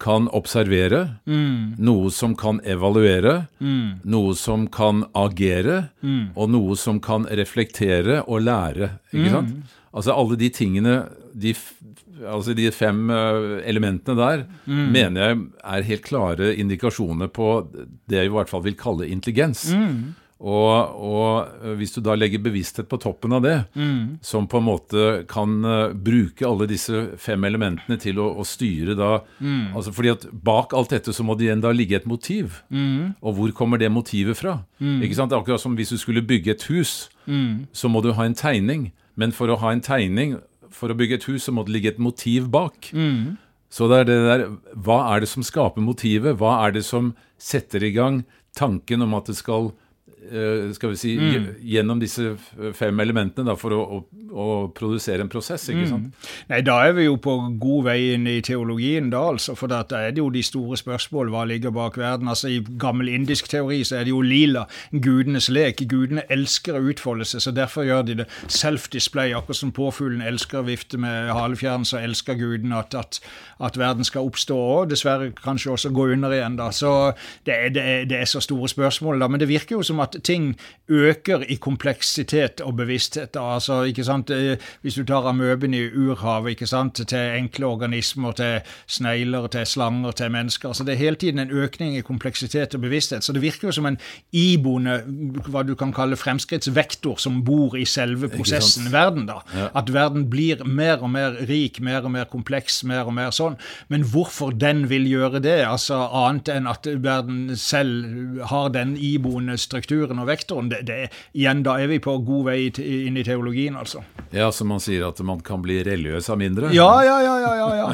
kan observere, mm. noe som kan evaluere, mm. noe som kan agere, mm. og noe som kan reflektere og lære. ikke sant? Mm. Altså alle de tingene, de, altså de fem eh, elementene der, mm. mener jeg er helt klare indikasjoner på det jeg i hvert fall vil kalle intelligens. Mm. Og, og, eh, hvis du da legger bevissthet på toppen av det, mm. som på en måte kan uh, bruke alle disse fem elementene til å, å styre da mm. altså fordi at Bak alt dette så må det igjen da ligge et motiv. Mm. Og hvor kommer det motivet fra? Mm. Ikke sant? Akkurat som hvis du skulle bygge et hus, mm. så må du ha en tegning. Men for å ha en tegning, for å bygge et hus, så må det ligge et motiv bak. Mm. Så det er det der Hva er det som skaper motivet? Hva er det som setter i gang tanken om at det skal skal vi si, mm. gjennom disse fem elementene da, for å, å, å, produsere en prosess. ikke sant? Mm. Nei, Da er vi jo på god vei inn i teologien, da altså. For da er det jo de store spørsmål. Hva ligger bak verden? Altså I gammel indisk teori så er det jo lila, gudenes lek. Gudene elsker å utfolde seg, så derfor gjør de det. Self-display, akkurat som påfuglen elsker å vifte med halefjern, så elsker gudene at, at, at, verden skal oppstå og dessverre kanskje også gå under igjen. da. Så det er, det er, det er så store spørsmål, da. Men det virker jo som at ting øker i kompleksitet og bevissthet. Altså, ikke sant? Eh, hvis du tar amøben i urhavet ikke sant? til enkle organismer, til snegler, til slanger, til mennesker så Det er hele tiden en økning i kompleksitet og bevissthet. Så det virker jo som en iboende hva du kan kalle fremskrittsvektor som bor i selve prosessen verden. da. Ja. At verden blir mer og mer rik, mer og mer kompleks, mer og mer sånn. Men hvorfor den vil gjøre det, altså annet enn at verden selv har den iboende strukturen strukturen og vektoren, det, det, igjen, da er vi på god vei inn i teologien, altså. Ja, så man sier at man kan bli religiøs av mindre? Ja, ja, ja. ja, ja.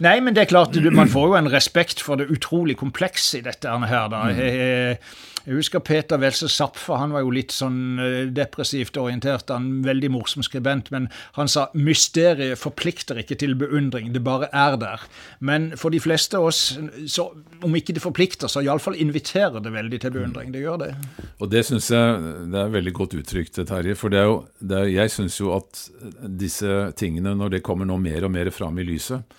Nei, men det er klart, man får jo en respekt for det utrolig komplekse i dette her, da. Mm. Jeg, husker Peter Welse Zapfe, han var jo litt sånn eh, depressivt orientert, han veldig morsom skribent, men han sa mysteriet forplikter ikke til beundring, det bare er der. Men for de fleste av oss, så, om ikke det forplikter, så iallfall inviterer det veldig til beundring. Det gjør det. Og det syns jeg det er veldig godt uttrykt, Terje. For det er jo, det er, jeg syns jo at disse tingene, når det kommer nå mer og mer fram i lyset,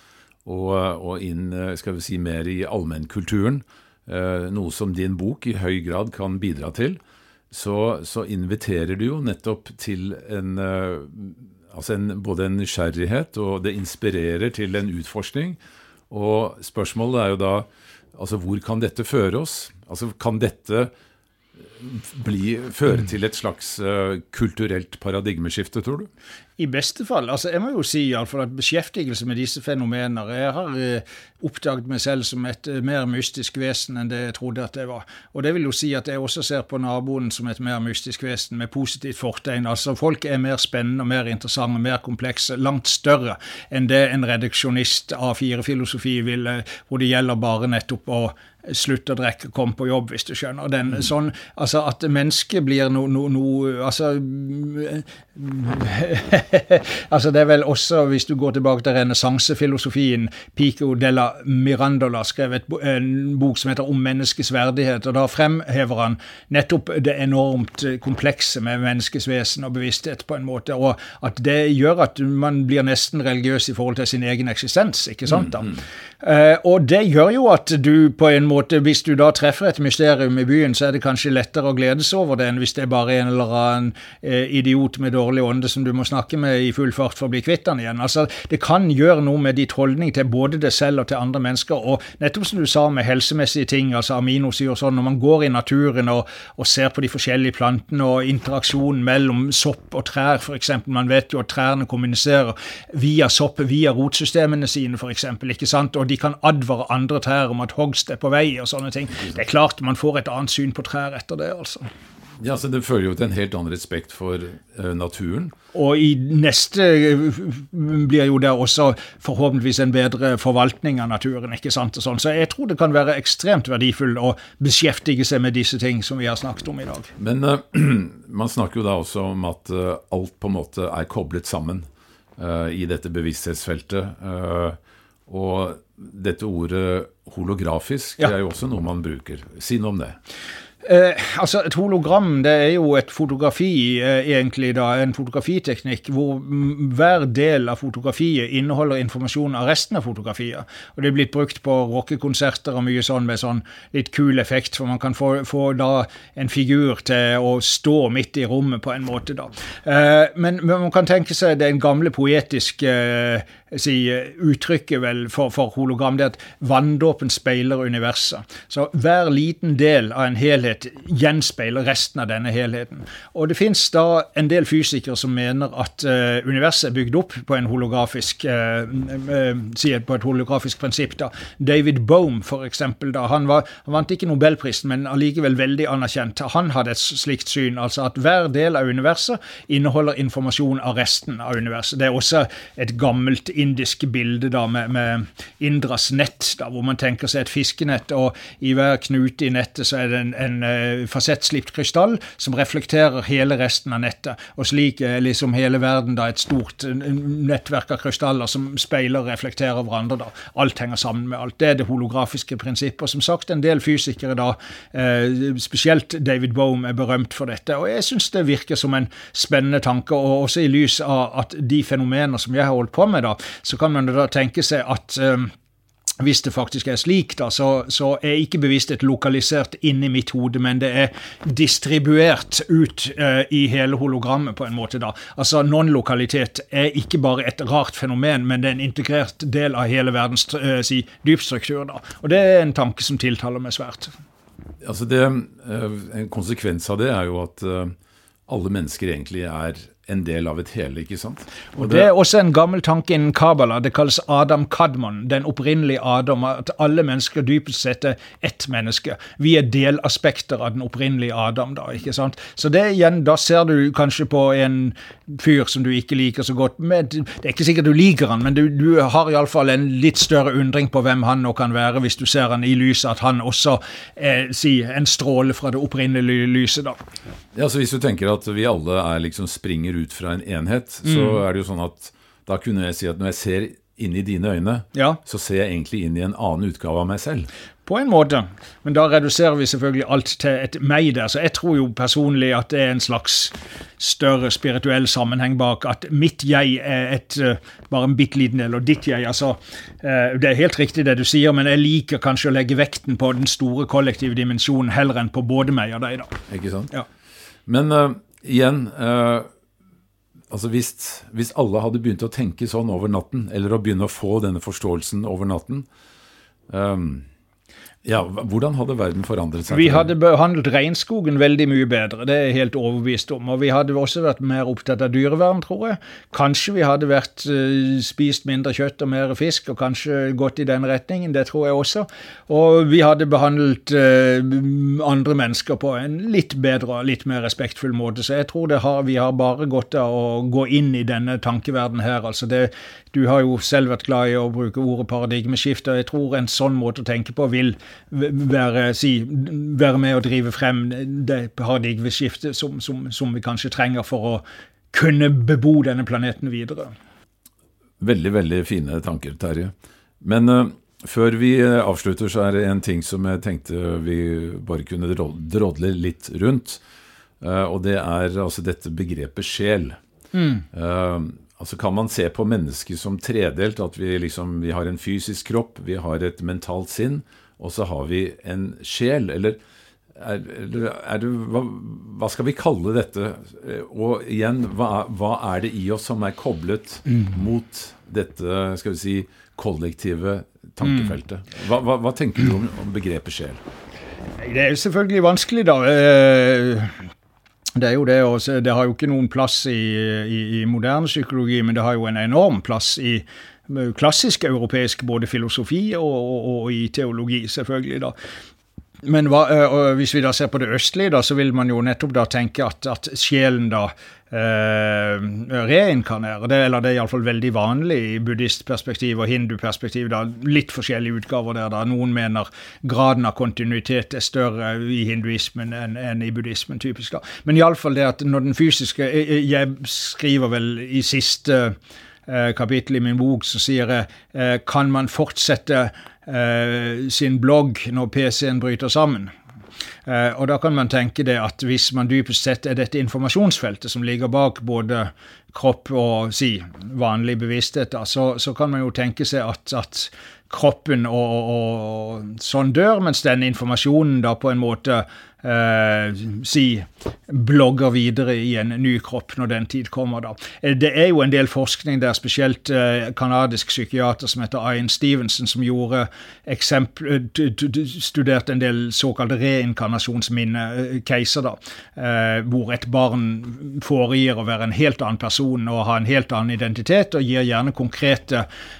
og, og inn skal vi si, mer i allmennkulturen, Eh, noe som din bok i høy grad kan bidra til, så, så inviterer du jo nettopp til en, eh, altså en, både en nysgjerrighet, og det inspirerer til en utforskning. Og spørsmålet er jo da altså hvor kan dette føre oss? Altså Kan dette bli, føre til et slags kulturelt paradigmeskifte, tror du? I beste fall. altså Jeg må jo si iallfall at beskjeftigelse med disse fenomener Jeg har uh, oppdaget meg selv som et uh, mer mystisk vesen enn det jeg trodde at jeg var. Og det vil jo si at jeg også ser på naboen som et mer mystisk vesen med positivt fortegn. Altså Folk er mer spennende, mer interessante, mer komplekse, langt større enn det en reduksjonist av firefilosofi ville, hvor det gjelder bare nettopp å slutt å drikke, kom på jobb, hvis du skjønner. Den, mm. sånn, altså At mennesket blir noe no, no, altså altså Det er vel også, hvis du går tilbake til renessansefilosofien, Pico della Mirandola skrev en bok som heter Om menneskets verdighet. og Da fremhever han nettopp det enormt komplekse med menneskets vesen og bevissthet, på en måte, og at det gjør at man blir nesten religiøs i forhold til sin egen eksistens. ikke sant da? Mm. Uh, og det gjør jo at du på en måte, hvis du da treffer et mysterium i byen, så er det kanskje lettere å glede seg over det enn hvis det er bare en eller annen uh, idiot med dårlig ånde som du må snakke med i full fart for å bli kvitt den igjen. Altså, Det kan gjøre noe med ditt holdning til både deg selv og til andre mennesker. Og nettopp som du sa med helsemessige ting, altså aminosyre og sånn, når man går i naturen og, og ser på de forskjellige plantene og interaksjonen mellom sopp og trær, f.eks. Man vet jo at trærne kommuniserer via sopp, via rotsystemene sine, f.eks. Ikke sant? Og de kan advare andre trær om at hogst er på vei og sånne ting. Det er klart man får et annet syn på trær etter det, altså. Ja, så Det fører jo til en helt annen respekt for uh, naturen. Og i neste uh, blir jo det også forhåpentligvis en bedre forvaltning av naturen. ikke sant? Sånn. Så jeg tror det kan være ekstremt verdifullt å beskjeftige seg med disse ting som vi har snakket om i dag. Men uh, man snakker jo da også om at alt på en måte er koblet sammen i dette bevissthetsfeltet. og dette ordet holografisk ja. det er jo også noe man bruker. Si noe om det. Eh, altså Et hologram det er jo et fotografi, eh, egentlig da, en fotografiteknikk hvor hver del av fotografiet inneholder informasjon av resten av fotografiet. Og Det er blitt brukt på rockekonserter og mye sånn med sånn litt kul effekt, for man kan få, få da en figur til å stå midt i rommet på en måte. da. Eh, men, men, man kan tenke seg det gamle poetiske eh, si, uttrykket vel for, for hologram, det at vanndåpen speiler universet. Så hver liten del av en helhet gjenspeiler resten av denne helheten. Og det fins da en del fysikere som mener at uh, universet er bygd opp på en holografisk uh, uh, på et holografisk prinsipp. da. David Bohm, for eksempel, da, han, var, han vant ikke nobelprisen, men allikevel veldig anerkjent. Han hadde et slikt syn, altså at hver del av universet inneholder informasjon av resten av universet. Det er også et gammelt indisk bilde da med, med Indras nett, da, hvor man tenker seg et fiskenett, og i hver knute i nettet så er det en, en uh, fasettslipt krystall som reflekterer hele resten av nettet. Og slik er liksom hele verden da et stort nettverk av krystaller som speiler og reflekterer hverandre. da. Alt henger sammen med alt. Det er det holografiske prinsippet. Og som sagt, en del fysikere da, uh, spesielt David Bohm, er berømt for dette. Og jeg syns det virker som en spennende tanke, og også i lys av at de fenomener som jeg har holdt på med, da, så kan man da tenke seg at um, hvis det faktisk er slik, da, så, så er ikke bevissthet lokalisert inni mitt hode, men det er distribuert ut uh, i hele hologrammet, på en måte. da. Altså Non-lokalitet er ikke bare et rart fenomen, men det er en integrert del av hele verdens uh, si, dypstruktur. da. Og det er en tanke som tiltaler meg svært. Altså det, uh, En konsekvens av det er jo at alle mennesker egentlig er en del av et hele, ikke sant? Og, det, det, er også en gammel tanke innen Kabbalah. Det kalles Adam Kadmon, den opprinnelige Adam. At alle mennesker dypest sett er ett menneske. Vi er delaspekter av den opprinnelige Adam, da. ikke sant? Så det igjen, da ser du kanskje på en fyr som du ikke liker så godt. Men det er ikke sikkert du liker han, men du, du har iallfall en litt større undring på hvem han nå kan være, hvis du ser han i lyset at han også er si, en stråle fra det opprinnelige lyset, da. Ja, så Hvis du tenker at vi alle er liksom springer ut fra en enhet, mm. så er det jo sånn at da kunne jeg si at når jeg ser inn i dine øyne, ja. så ser jeg egentlig inn i en annen utgave av meg selv. På en måte, men da reduserer vi selvfølgelig alt til et meg der. Så jeg tror jo personlig at det er en slags større spirituell sammenheng bak. At mitt jeg er et, eh, bare en bitte liten del, og ditt jeg altså eh, Det er helt riktig det du sier, men jeg liker kanskje å legge vekten på den store kollektive dimensjonen heller enn på både meg og deg. da. Ikke sant? Ja. Men uh, igjen uh, altså hvis, hvis, alle hadde begynt å tenke sånn over natten, eller å begynne å få denne forståelsen over natten um, ja, Hvordan hadde verden forandret seg? Vi hadde behandlet regnskogen veldig mye bedre, det er jeg helt overbevist om. Og vi hadde også vært mer opptatt av dyrevern, tror jeg. Kanskje vi hadde vært uh, spist mindre kjøtt og mer fisk, og kanskje gått i den retningen. Det tror jeg også. Og vi hadde behandlet uh, andre mennesker på en litt bedre og litt mer respektfull måte. Så jeg tror har, vi har bare godt av å gå inn i denne tankeverdenen her. Altså det, du har jo selv vært glad i å bruke ordet paradigmeskifte, og jeg tror en sånn måte å tenke på vil være, si, være med å drive frem det paradigmeskiftet som, som, som, vi kanskje trenger for å kunne bebo denne planeten videre. Veldig, veldig fine tanker, Terje. Men uh, før vi avslutter, så er det en ting som jeg tenkte vi bare kunne drodle litt rundt. Uh, og det er altså dette begrepet sjel. Mm. Uh, altså Kan man se på mennesket som tredelt? At vi, liksom, vi har en fysisk kropp, vi har et mentalt sinn, og så har vi en sjel? Eller er, er det, hva, hva, skal vi kalle dette? Og igjen, hva, hva, er det i oss som er koblet mm. mot dette skal vi si, kollektive tankefeltet? Hva, hva tenker du om, om, begrepet sjel? Det er selvfølgelig vanskelig, da. Eh, det er jo det, det har jo ikke noen plass i, i, i moderne psykologi, men det har jo en enorm plass i klassisk europeisk både filosofi og, og, og i teologi, selvfølgelig. da. Men hva, hvis vi da ser på det østlige, da, så vil man jo nettopp da tenke at, at sjelen da eh, reinkarnerer. Det, eller det er iallfall veldig vanlig i buddhistperspektiv og hinduperspektiv. da, Litt forskjellige utgaver der. da, Noen mener graden av kontinuitet er større i hinduismen enn, enn i buddhismen, typisk. da. Men iallfall det at når den fysiske Jeg skriver vel i siste kapittel i min bok, som sier jeg kan man fortsette Eh, sin blogg når PC-en bryter sammen. Og da kan man tenke det at hvis man dypest sett er dette informasjonsfeltet som ligger bak både kropp og si vanlig bevissthet, da, så, så, kan man jo tenke seg at, at kroppen og, og, og, sånn dør, mens den informasjonen da på en måte eh, si blogger videre i en ny kropp når den tid kommer. da. Eh, det er jo en del forskning der, spesielt eh, kanadisk psykiater som heter Ian Stevenson, som gjorde eh, studerte en del såkalte reinkarnasjonsminne-caser, da, eh, hvor et barn foregir å være en helt annen person og ha en helt annen identitet, og gir gjerne konkrete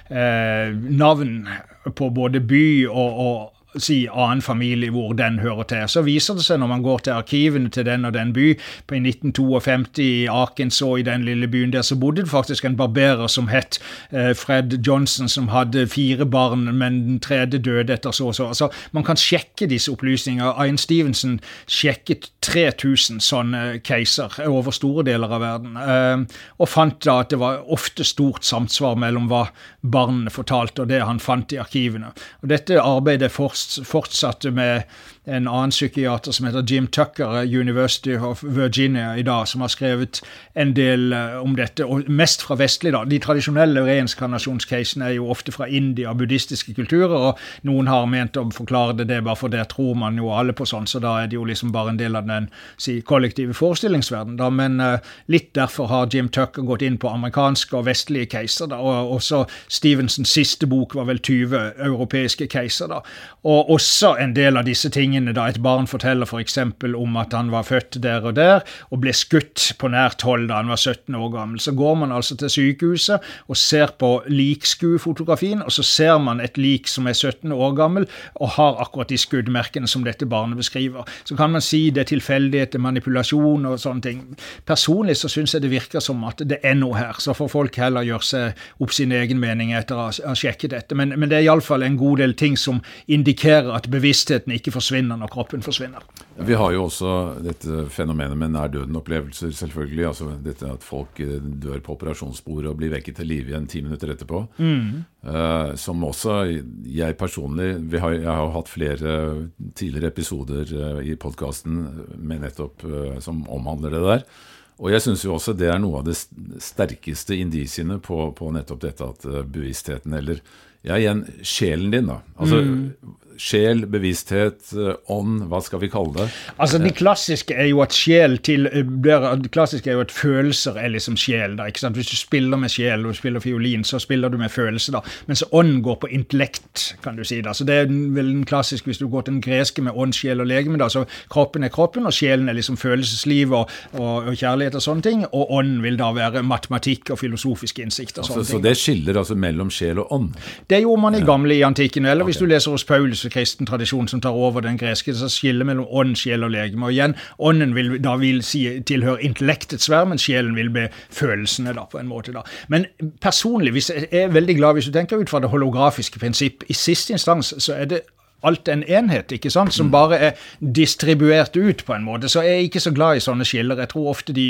eh, navn på både by og, og si annen familie hvor den hører til. Så viser det seg når man går til arkivene til den og den by, på i 1952 i Arkansas, i den lille byen der, så bodde det faktisk en barberer som het eh, Fred Johnson, som hadde fire barn, men den tredje døde etter så og så. Altså, man kan sjekke disse opplysningene. Ayan Stevenson sjekket 3000 sånne caser over store deler av verden, eh, og fant da at det var ofte stort samsvar mellom hva barnene fortalte, og det han fant i arkivene. Og Dette arbeidet er fortsatt fortsatte med en annen psykiater som heter Jim Tucker, University of Virginia i dag, som har skrevet en del eh, om dette, og mest fra vestlig. da. De tradisjonelle reinkarnasjonscasene er jo ofte fra India buddhistiske kulturer, og noen har ment å forklare det, det bare for det tror man jo alle på sånn, så da er det jo liksom bare en del av den si, kollektive forestillingsverden. da, Men uh, litt derfor har Jim Tucker gått inn på amerikanske og vestlige caser, da, og også Stevensons siste bok var vel 20 europeiske caser. da, Og også en del av disse tingene tingene da et barn forteller f.eks. For om at han var født der og der, og ble skutt på nært hold da han var 17 år gammel. Så går man altså til sykehuset og ser på likskuefotografien, og så ser man et lik som er 17 år gammel og har akkurat de skuddmerkene som dette barnet beskriver. Så kan man si det er tilfeldighet, manipulasjon og sånne ting. Personlig så syns jeg det virker som at det er noe her. Så får folk heller gjøre seg opp sin egen mening etter å ha sjekket dette. Men, men det er iallfall en god del ting som indikerer at bevisstheten ikke forsvinner forsvinner når kroppen forsvinner. Vi har jo også dette fenomenet med nær døden-opplevelser, selvfølgelig. Altså dette at folk eh, dør på operasjonsbordet og blir vekket til live igjen ti minutter etterpå. Mm. Uh, som også jeg personlig har, Jeg har hatt flere tidligere episoder uh, i podkasten med nettopp uh, som omhandler det der. Og jeg syns jo også det er noe av det sterkeste indisiene på, på nettopp dette at bevisstheten, eller ja, igjen sjelen din, da. Altså, mm sjel, bevissthet, eh, ånd, hva skal vi kalle det? Altså, De klassiske er jo at sjel til de Det klassiske er jo at følelser er liksom sjel. da, ikke sant? Hvis du spiller med sjel og spiller fiolin, så spiller du med følelse, da. Mens ånd går på intellekt, kan du si. da. Så Det er vel den klassiske hvis du går til den greske med ånd, sjel og legeme. da, så Kroppen er kroppen, og sjelen er liksom følelsesliv og, og, og kjærlighet og sånne ting. Og ånd vil da være matematikk og filosofisk innsikt og sånne altså, ting. Så det skiller altså mellom sjel og ånd? Det gjorde man i gamle i antikken. Eller okay. hvis du leser hos Paulus kristen tradisjon som tar over den greske. Så skillet mellom ånd, sjel og legeme. Og igjen, ånden vil da vil si tilhøre intellektets sfære, men sjelen vil bli følelsene, da, på en måte. da. Men personlig, hvis jeg er veldig glad hvis du tenker ut fra det holografiske prinsipp, i siste instans så er det alt en enhet, ikke sant, som bare er distribuert ut på en måte. Så jeg er ikke så glad i sånne skiller. Jeg tror ofte de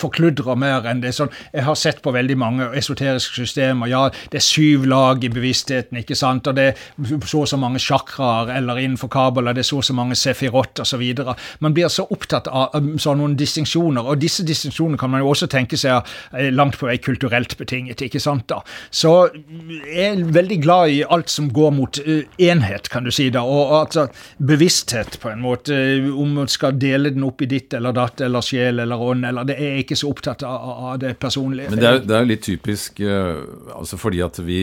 forkludrer mer enn det. Sånn, jeg har sett på veldig mange esoteriske systemer. Ja, det er syv lag i bevisstheten, ikke sant, og det er så og så mange chakraer, eller innenfor kabler det er så og så mange sefirot osv. Man blir så opptatt av sånne noen distinksjoner, og disse distinksjonene kan man jo også tenke seg langt på vei kulturelt betinget, ikke sant da. Så jeg er veldig glad i alt som går mot uh, enhet, kan du si, da, og, altså bevissthet, på en måte. Om man skal dele den opp i ditt eller datt eller sjel eller ånd, eller det er jeg ikke så opptatt av, av det personlige. Men det er, er litt typisk, uh, altså fordi at vi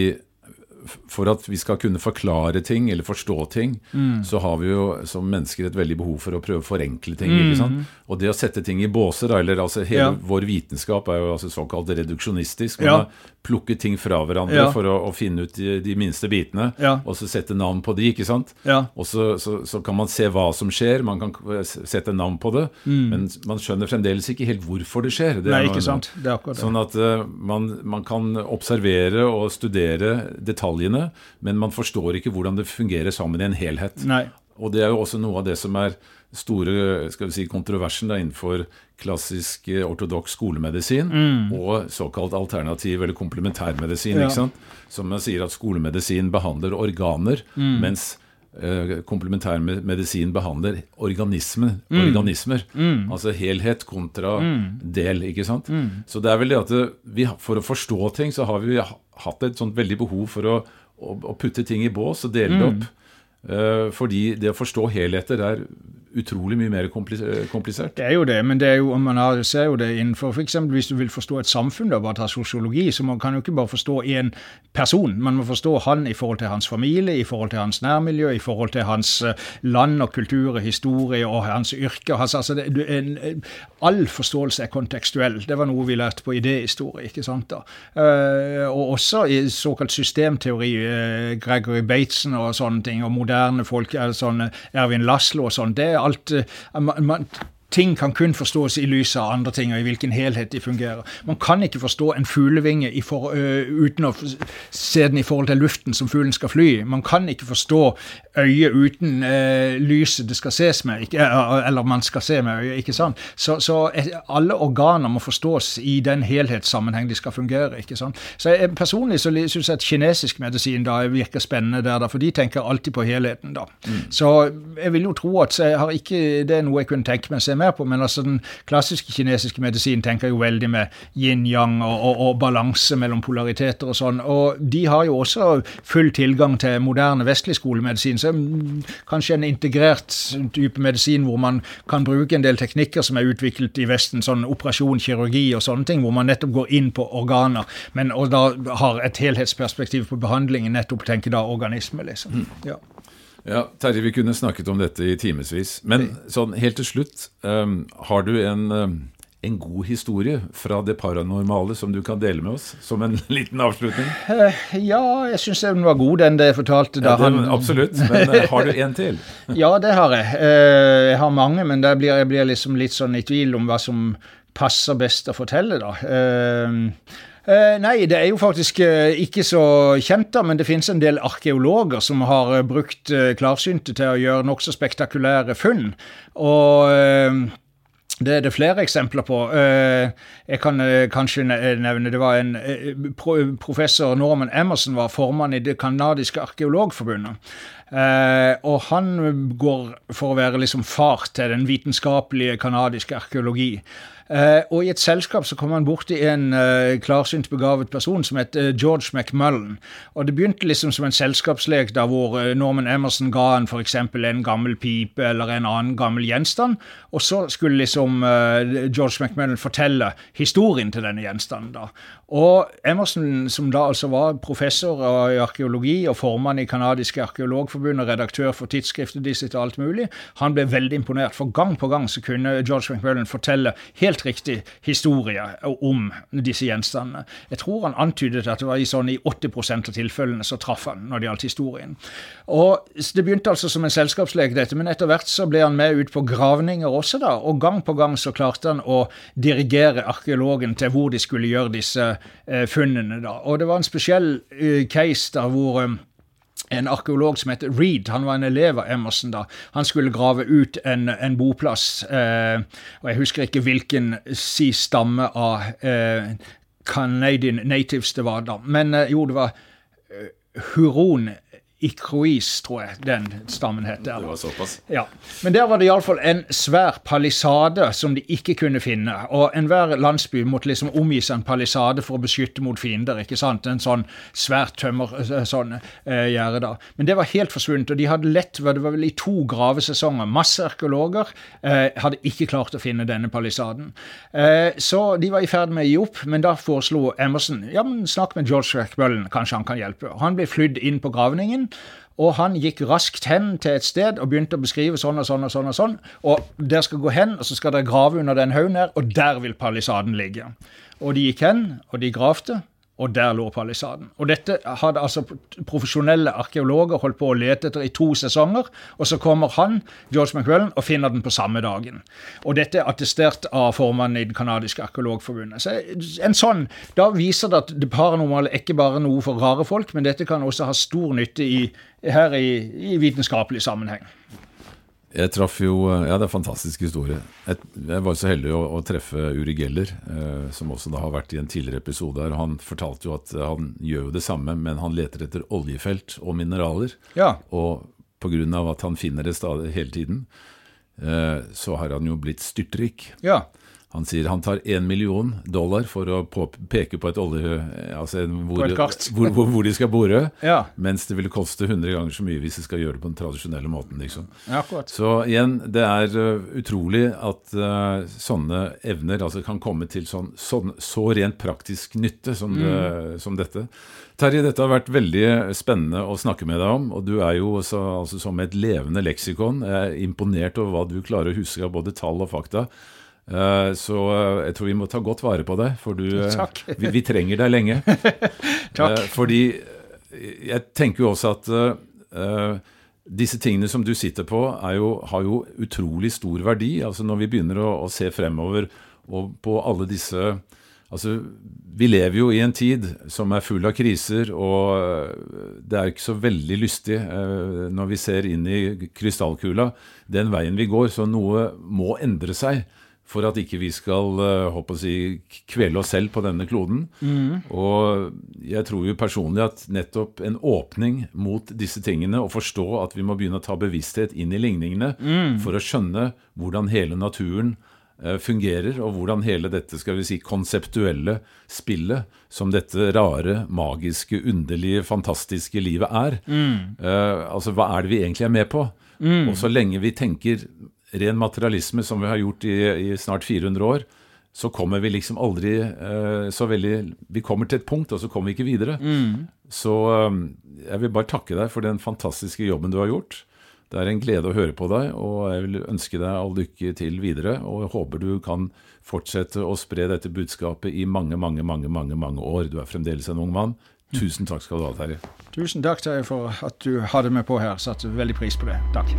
for at vi skal kunne forklare ting eller forstå ting, mm. så har vi jo som mennesker et veldig behov for å prøve å forenkle ting. Mm. Og det å sette ting i båser, eller altså hele ja. vår vitenskap er jo altså såkalt reduksjonistisk. Man ja. har plukket ting fra hverandre ja. for å, å, finne ut de, de minste bitene, og så sette navn på de, ikke sant? Og så, så, så, kan man se hva som skjer, man kan sette navn på det, mm. men man skjønner fremdeles ikke helt hvorfor det skjer. Det Nei, ikke sant? Det er akkurat det. Sånn at uh, man, man kan observere og studere detaljer detaljene, men man forstår ikke hvordan det fungerer sammen i en helhet. Nei. Og det er jo også noe av det som er store skal vi si, kontroversen da, innenfor klassisk eh, ortodoks skolemedisin mm. og såkalt alternativ eller komplementærmedisin. Ja. ikke sant? Som man sier at skolemedisin behandler organer, mm. mens eh, komplementærmedisin behandler mm. organismer. Mm. Altså helhet kontra mm. del, ikke sant. Mm. Så det er vel det at vi, for å forstå ting, så har vi hatt et sånt veldig behov for å, å, å putte ting i bås og dele det opp. Mm. fordi det å forstå helheter er utrolig mye mer komplisert. Det er jo det, men det er jo, man har, ser jo det innenfor f.eks. hvis du vil forstå et samfunn, da, bare ta sosiologi, så man kan jo ikke bare forstå én person. Man må forstå han i forhold til hans familie, i forhold til hans nærmiljø, i forhold til hans eh, land og kultur og historie og hans yrke. Altså, det, en, all forståelse er kontekstuell. Det var noe vi lærte på idéhistorie. ikke sant da? Og også i såkalt systemteori, Gregory Bateson og sånne ting, og moderne folk, sånn Ervin Laslo og sånn. det er alt eh, man, man, ting kan kun forstås i lys av andre ting, og i hvilken helhet de fungerer. Man kan ikke forstå en fuglevinge for, uh, uten å se den i forhold til luften som fuglen skal fly. i. Man kan ikke forstå øyet uten uh, lyset det skal ses med, ikke, eller man skal se med øyet. ikke sant? Så, så alle organer må forstås i den helhetssammenheng de skal fungere. ikke sant? Så jeg, Personlig så syns jeg at kinesisk medisin da virker spennende der, da, for de tenker alltid på helheten. da. Mm. Så jeg vil jo tro at jeg har ikke, det er noe jeg kunne tenke meg å se mer på. Men altså den klassiske kinesiske medisin tenker jo veldig med yin-yang og, og, og, balanse mellom polariteter og sånn. Og de har jo også full tilgang til moderne vestlig skolemedisin. Så kanskje en integrert type medisin hvor man kan bruke en del teknikker som er utviklet i Vesten, sånn operasjon, kirurgi og sånne ting, hvor man nettopp går inn på organer, men og da har et helhetsperspektiv på behandlingen, nettopp tenker da organisme, liksom. Mm. Ja. Ja, Terje, vi kunne snakket om dette i timevis. Men sånn helt til slutt, um, har du en, um, en, god historie fra det paranormale som du kan dele med oss? Som en liten avslutning? Uh, ja, jeg syns den var god, den jeg fortalte. Ja, det, han... Absolutt. Men uh, har du en til? ja, det har jeg. Uh, jeg har mange, men der blir jeg blir liksom litt sånn i tvil om hva som passer best å fortelle, da. Uh, Eh, nei, det er jo faktisk eh, ikke så kjent, da, men det finnes en del arkeologer som har eh, brukt eh, klarsynte til å gjøre nokså spektakulære funn. Og eh, det er det flere eksempler på. Eh, jeg kan kanskje nevne det var en professor Norman Emerson var formann i det canadiske arkeologforbundet. og han går for å være liksom far til den vitenskapelige canadiske arkeologi. Uh, og i et selskap så kom han borti en uh, klarsynt begavet person som het uh, George McMullen. Og det begynte liksom som en selskapslek da hvor Norman Emerson ga han f.eks. en gammel pipe eller en annen gammel gjenstand, og så skulle liksom George McMullen fortelle historien til denne gjenstanden. da. Og Emerson, som da altså var professor i arkeologi og formann i Kanadiske arkeologforbund og redaktør for tidsskriftet disse og alt mulig, han ble veldig imponert. For gang på gang så kunne George McMullen fortelle helt riktig historie om disse gjenstandene. Jeg tror han antydet at det var i sånn i 80% av tilfellene så traff han når det gjaldt historien. Og Det begynte altså som en selskapslek, dette, men etter hvert så ble han med ut på gravninger også, da. Og gang på gang så klarte han å dirigere arkeologen til hvor de skulle gjøre disse funnene. da. Og det var en spesiell eh, case der hvor eh, en arkeolog som heter Reed. Han var en elev av Emerson da. Han skulle grave ut en, en boplass. Eh, og Jeg husker ikke hvilken si stamme av eh, Canadian natives det var da. Men eh, jo, det var eh, Huron Ikrois, tror jeg den stammen het. Det var såpass. Ja. Men der var det iallfall en svær palisade som de ikke kunne finne. Og enhver landsby måtte liksom omgi seg en palisade for å beskytte mot fiender. ikke sant? En sånn svært tømmer eh, sånn eh, gjerde da. Men det var helt forsvunnet. Og de hadde lett, det var vel i to gravesesonger, masse arkeologer eh, hadde ikke klart å finne denne palisaden. Eh, så de var i ferd med å gi opp, men da foreslo Emerson ja, men snakk med George Rackbullen, kanskje han kan hjelpe. Han ble flydd inn på gravningen. Og han gikk raskt hen til et sted og begynte å beskrive sånn og sånn og sånn. Og sånn. Og dere skal gå hen, og så skal dere grave under den haugen her, og der vil palisaden ligge. Og de gikk hen, og de gravde, og der lå palisaden. Og dette hadde altså profesjonelle arkeologer holdt på å lete etter i to sesonger, og så kommer han, George McWellen, og finner den på samme dagen. Og dette er attestert av formannen i Den canadiske arkeologforbundet. Så en sånn, Da viser det at det paranormale er ikke bare noe for rare folk, men dette kan også ha stor nytte i, her i, i vitenskapelig sammenheng. Jeg traff jo Ja, det er en fantastisk historie. Jeg, jeg var så heldig å, å treffe Uri Geller, eh, som også da har vært i en tidligere episode her. Han fortalte jo at han gjør jo det samme, men han leter etter oljefelt og mineraler. Ja. Og pga. at han finner det stadig hele tiden, eh, så har han jo blitt styrtrik. Ja. Han sier han tar én million dollar for å på, peke på et olje... Altså hvor, På et hvor, hvor, hvor de skal bore, Ja. mens det vil koste 100 ganger så mye hvis de skal gjøre det på den tradisjonelle måten. liksom. Ja. Så igjen, det er uh, utrolig at uh, sånne evner altså kan komme til sånn, sånn, så rent praktisk nytte som, det, som dette. Terje, dette har vært veldig spennende å snakke med deg om, og du er jo så, altså, som et levende leksikon. Jeg er imponert over hva du klarer å huske av både tall og fakta. Uh, så uh, jeg tror vi må ta godt vare på deg, for du, Takk. vi, vi trenger deg lenge. Takk. Eh, fordi jeg tenker jo også at uh, disse tingene som du sitter på, jo, har jo utrolig stor verdi. Altså Når vi begynner å, å se fremover og på alle disse Altså, Vi lever jo i en tid som er full av kriser, og eh, det er ikke så veldig lystig eh, når vi ser inn i krystallkula, den veien vi går. Så noe må endre seg for at ikke vi skal eh, håper å si, kvele oss selv på denne kloden. Og jeg tror jo personlig at nettopp en åpning mot disse tingene, og forstå at vi må begynne å ta bevissthet inn i ligningene for å skjønne hvordan hele naturen eh, fungerer, og hvordan hele dette skal vi si, konseptuelle spillet, som dette rare, magiske, underlige, fantastiske livet er. Eh, altså, hva er det vi egentlig er med på? Og så lenge vi tenker ren materialisme, som vi har gjort i, i snart 400 år, så kommer vi liksom aldri eh, så veldig Vi kommer til et punkt, og så kommer vi ikke videre. Så eh, jeg vil bare takke deg for den fantastiske jobben du har gjort. Det er en glede å høre på deg, og jeg vil ønske deg all lykke til videre. Og jeg håper du kan fortsette å spre dette budskapet i mange, mange, mange, mange, mange år. Du er fremdeles en ung mann. Tusen takk skal du ha, Terje. Tusen takk Terje, for at du hadde meg på her. Satte veldig pris på det. Takk.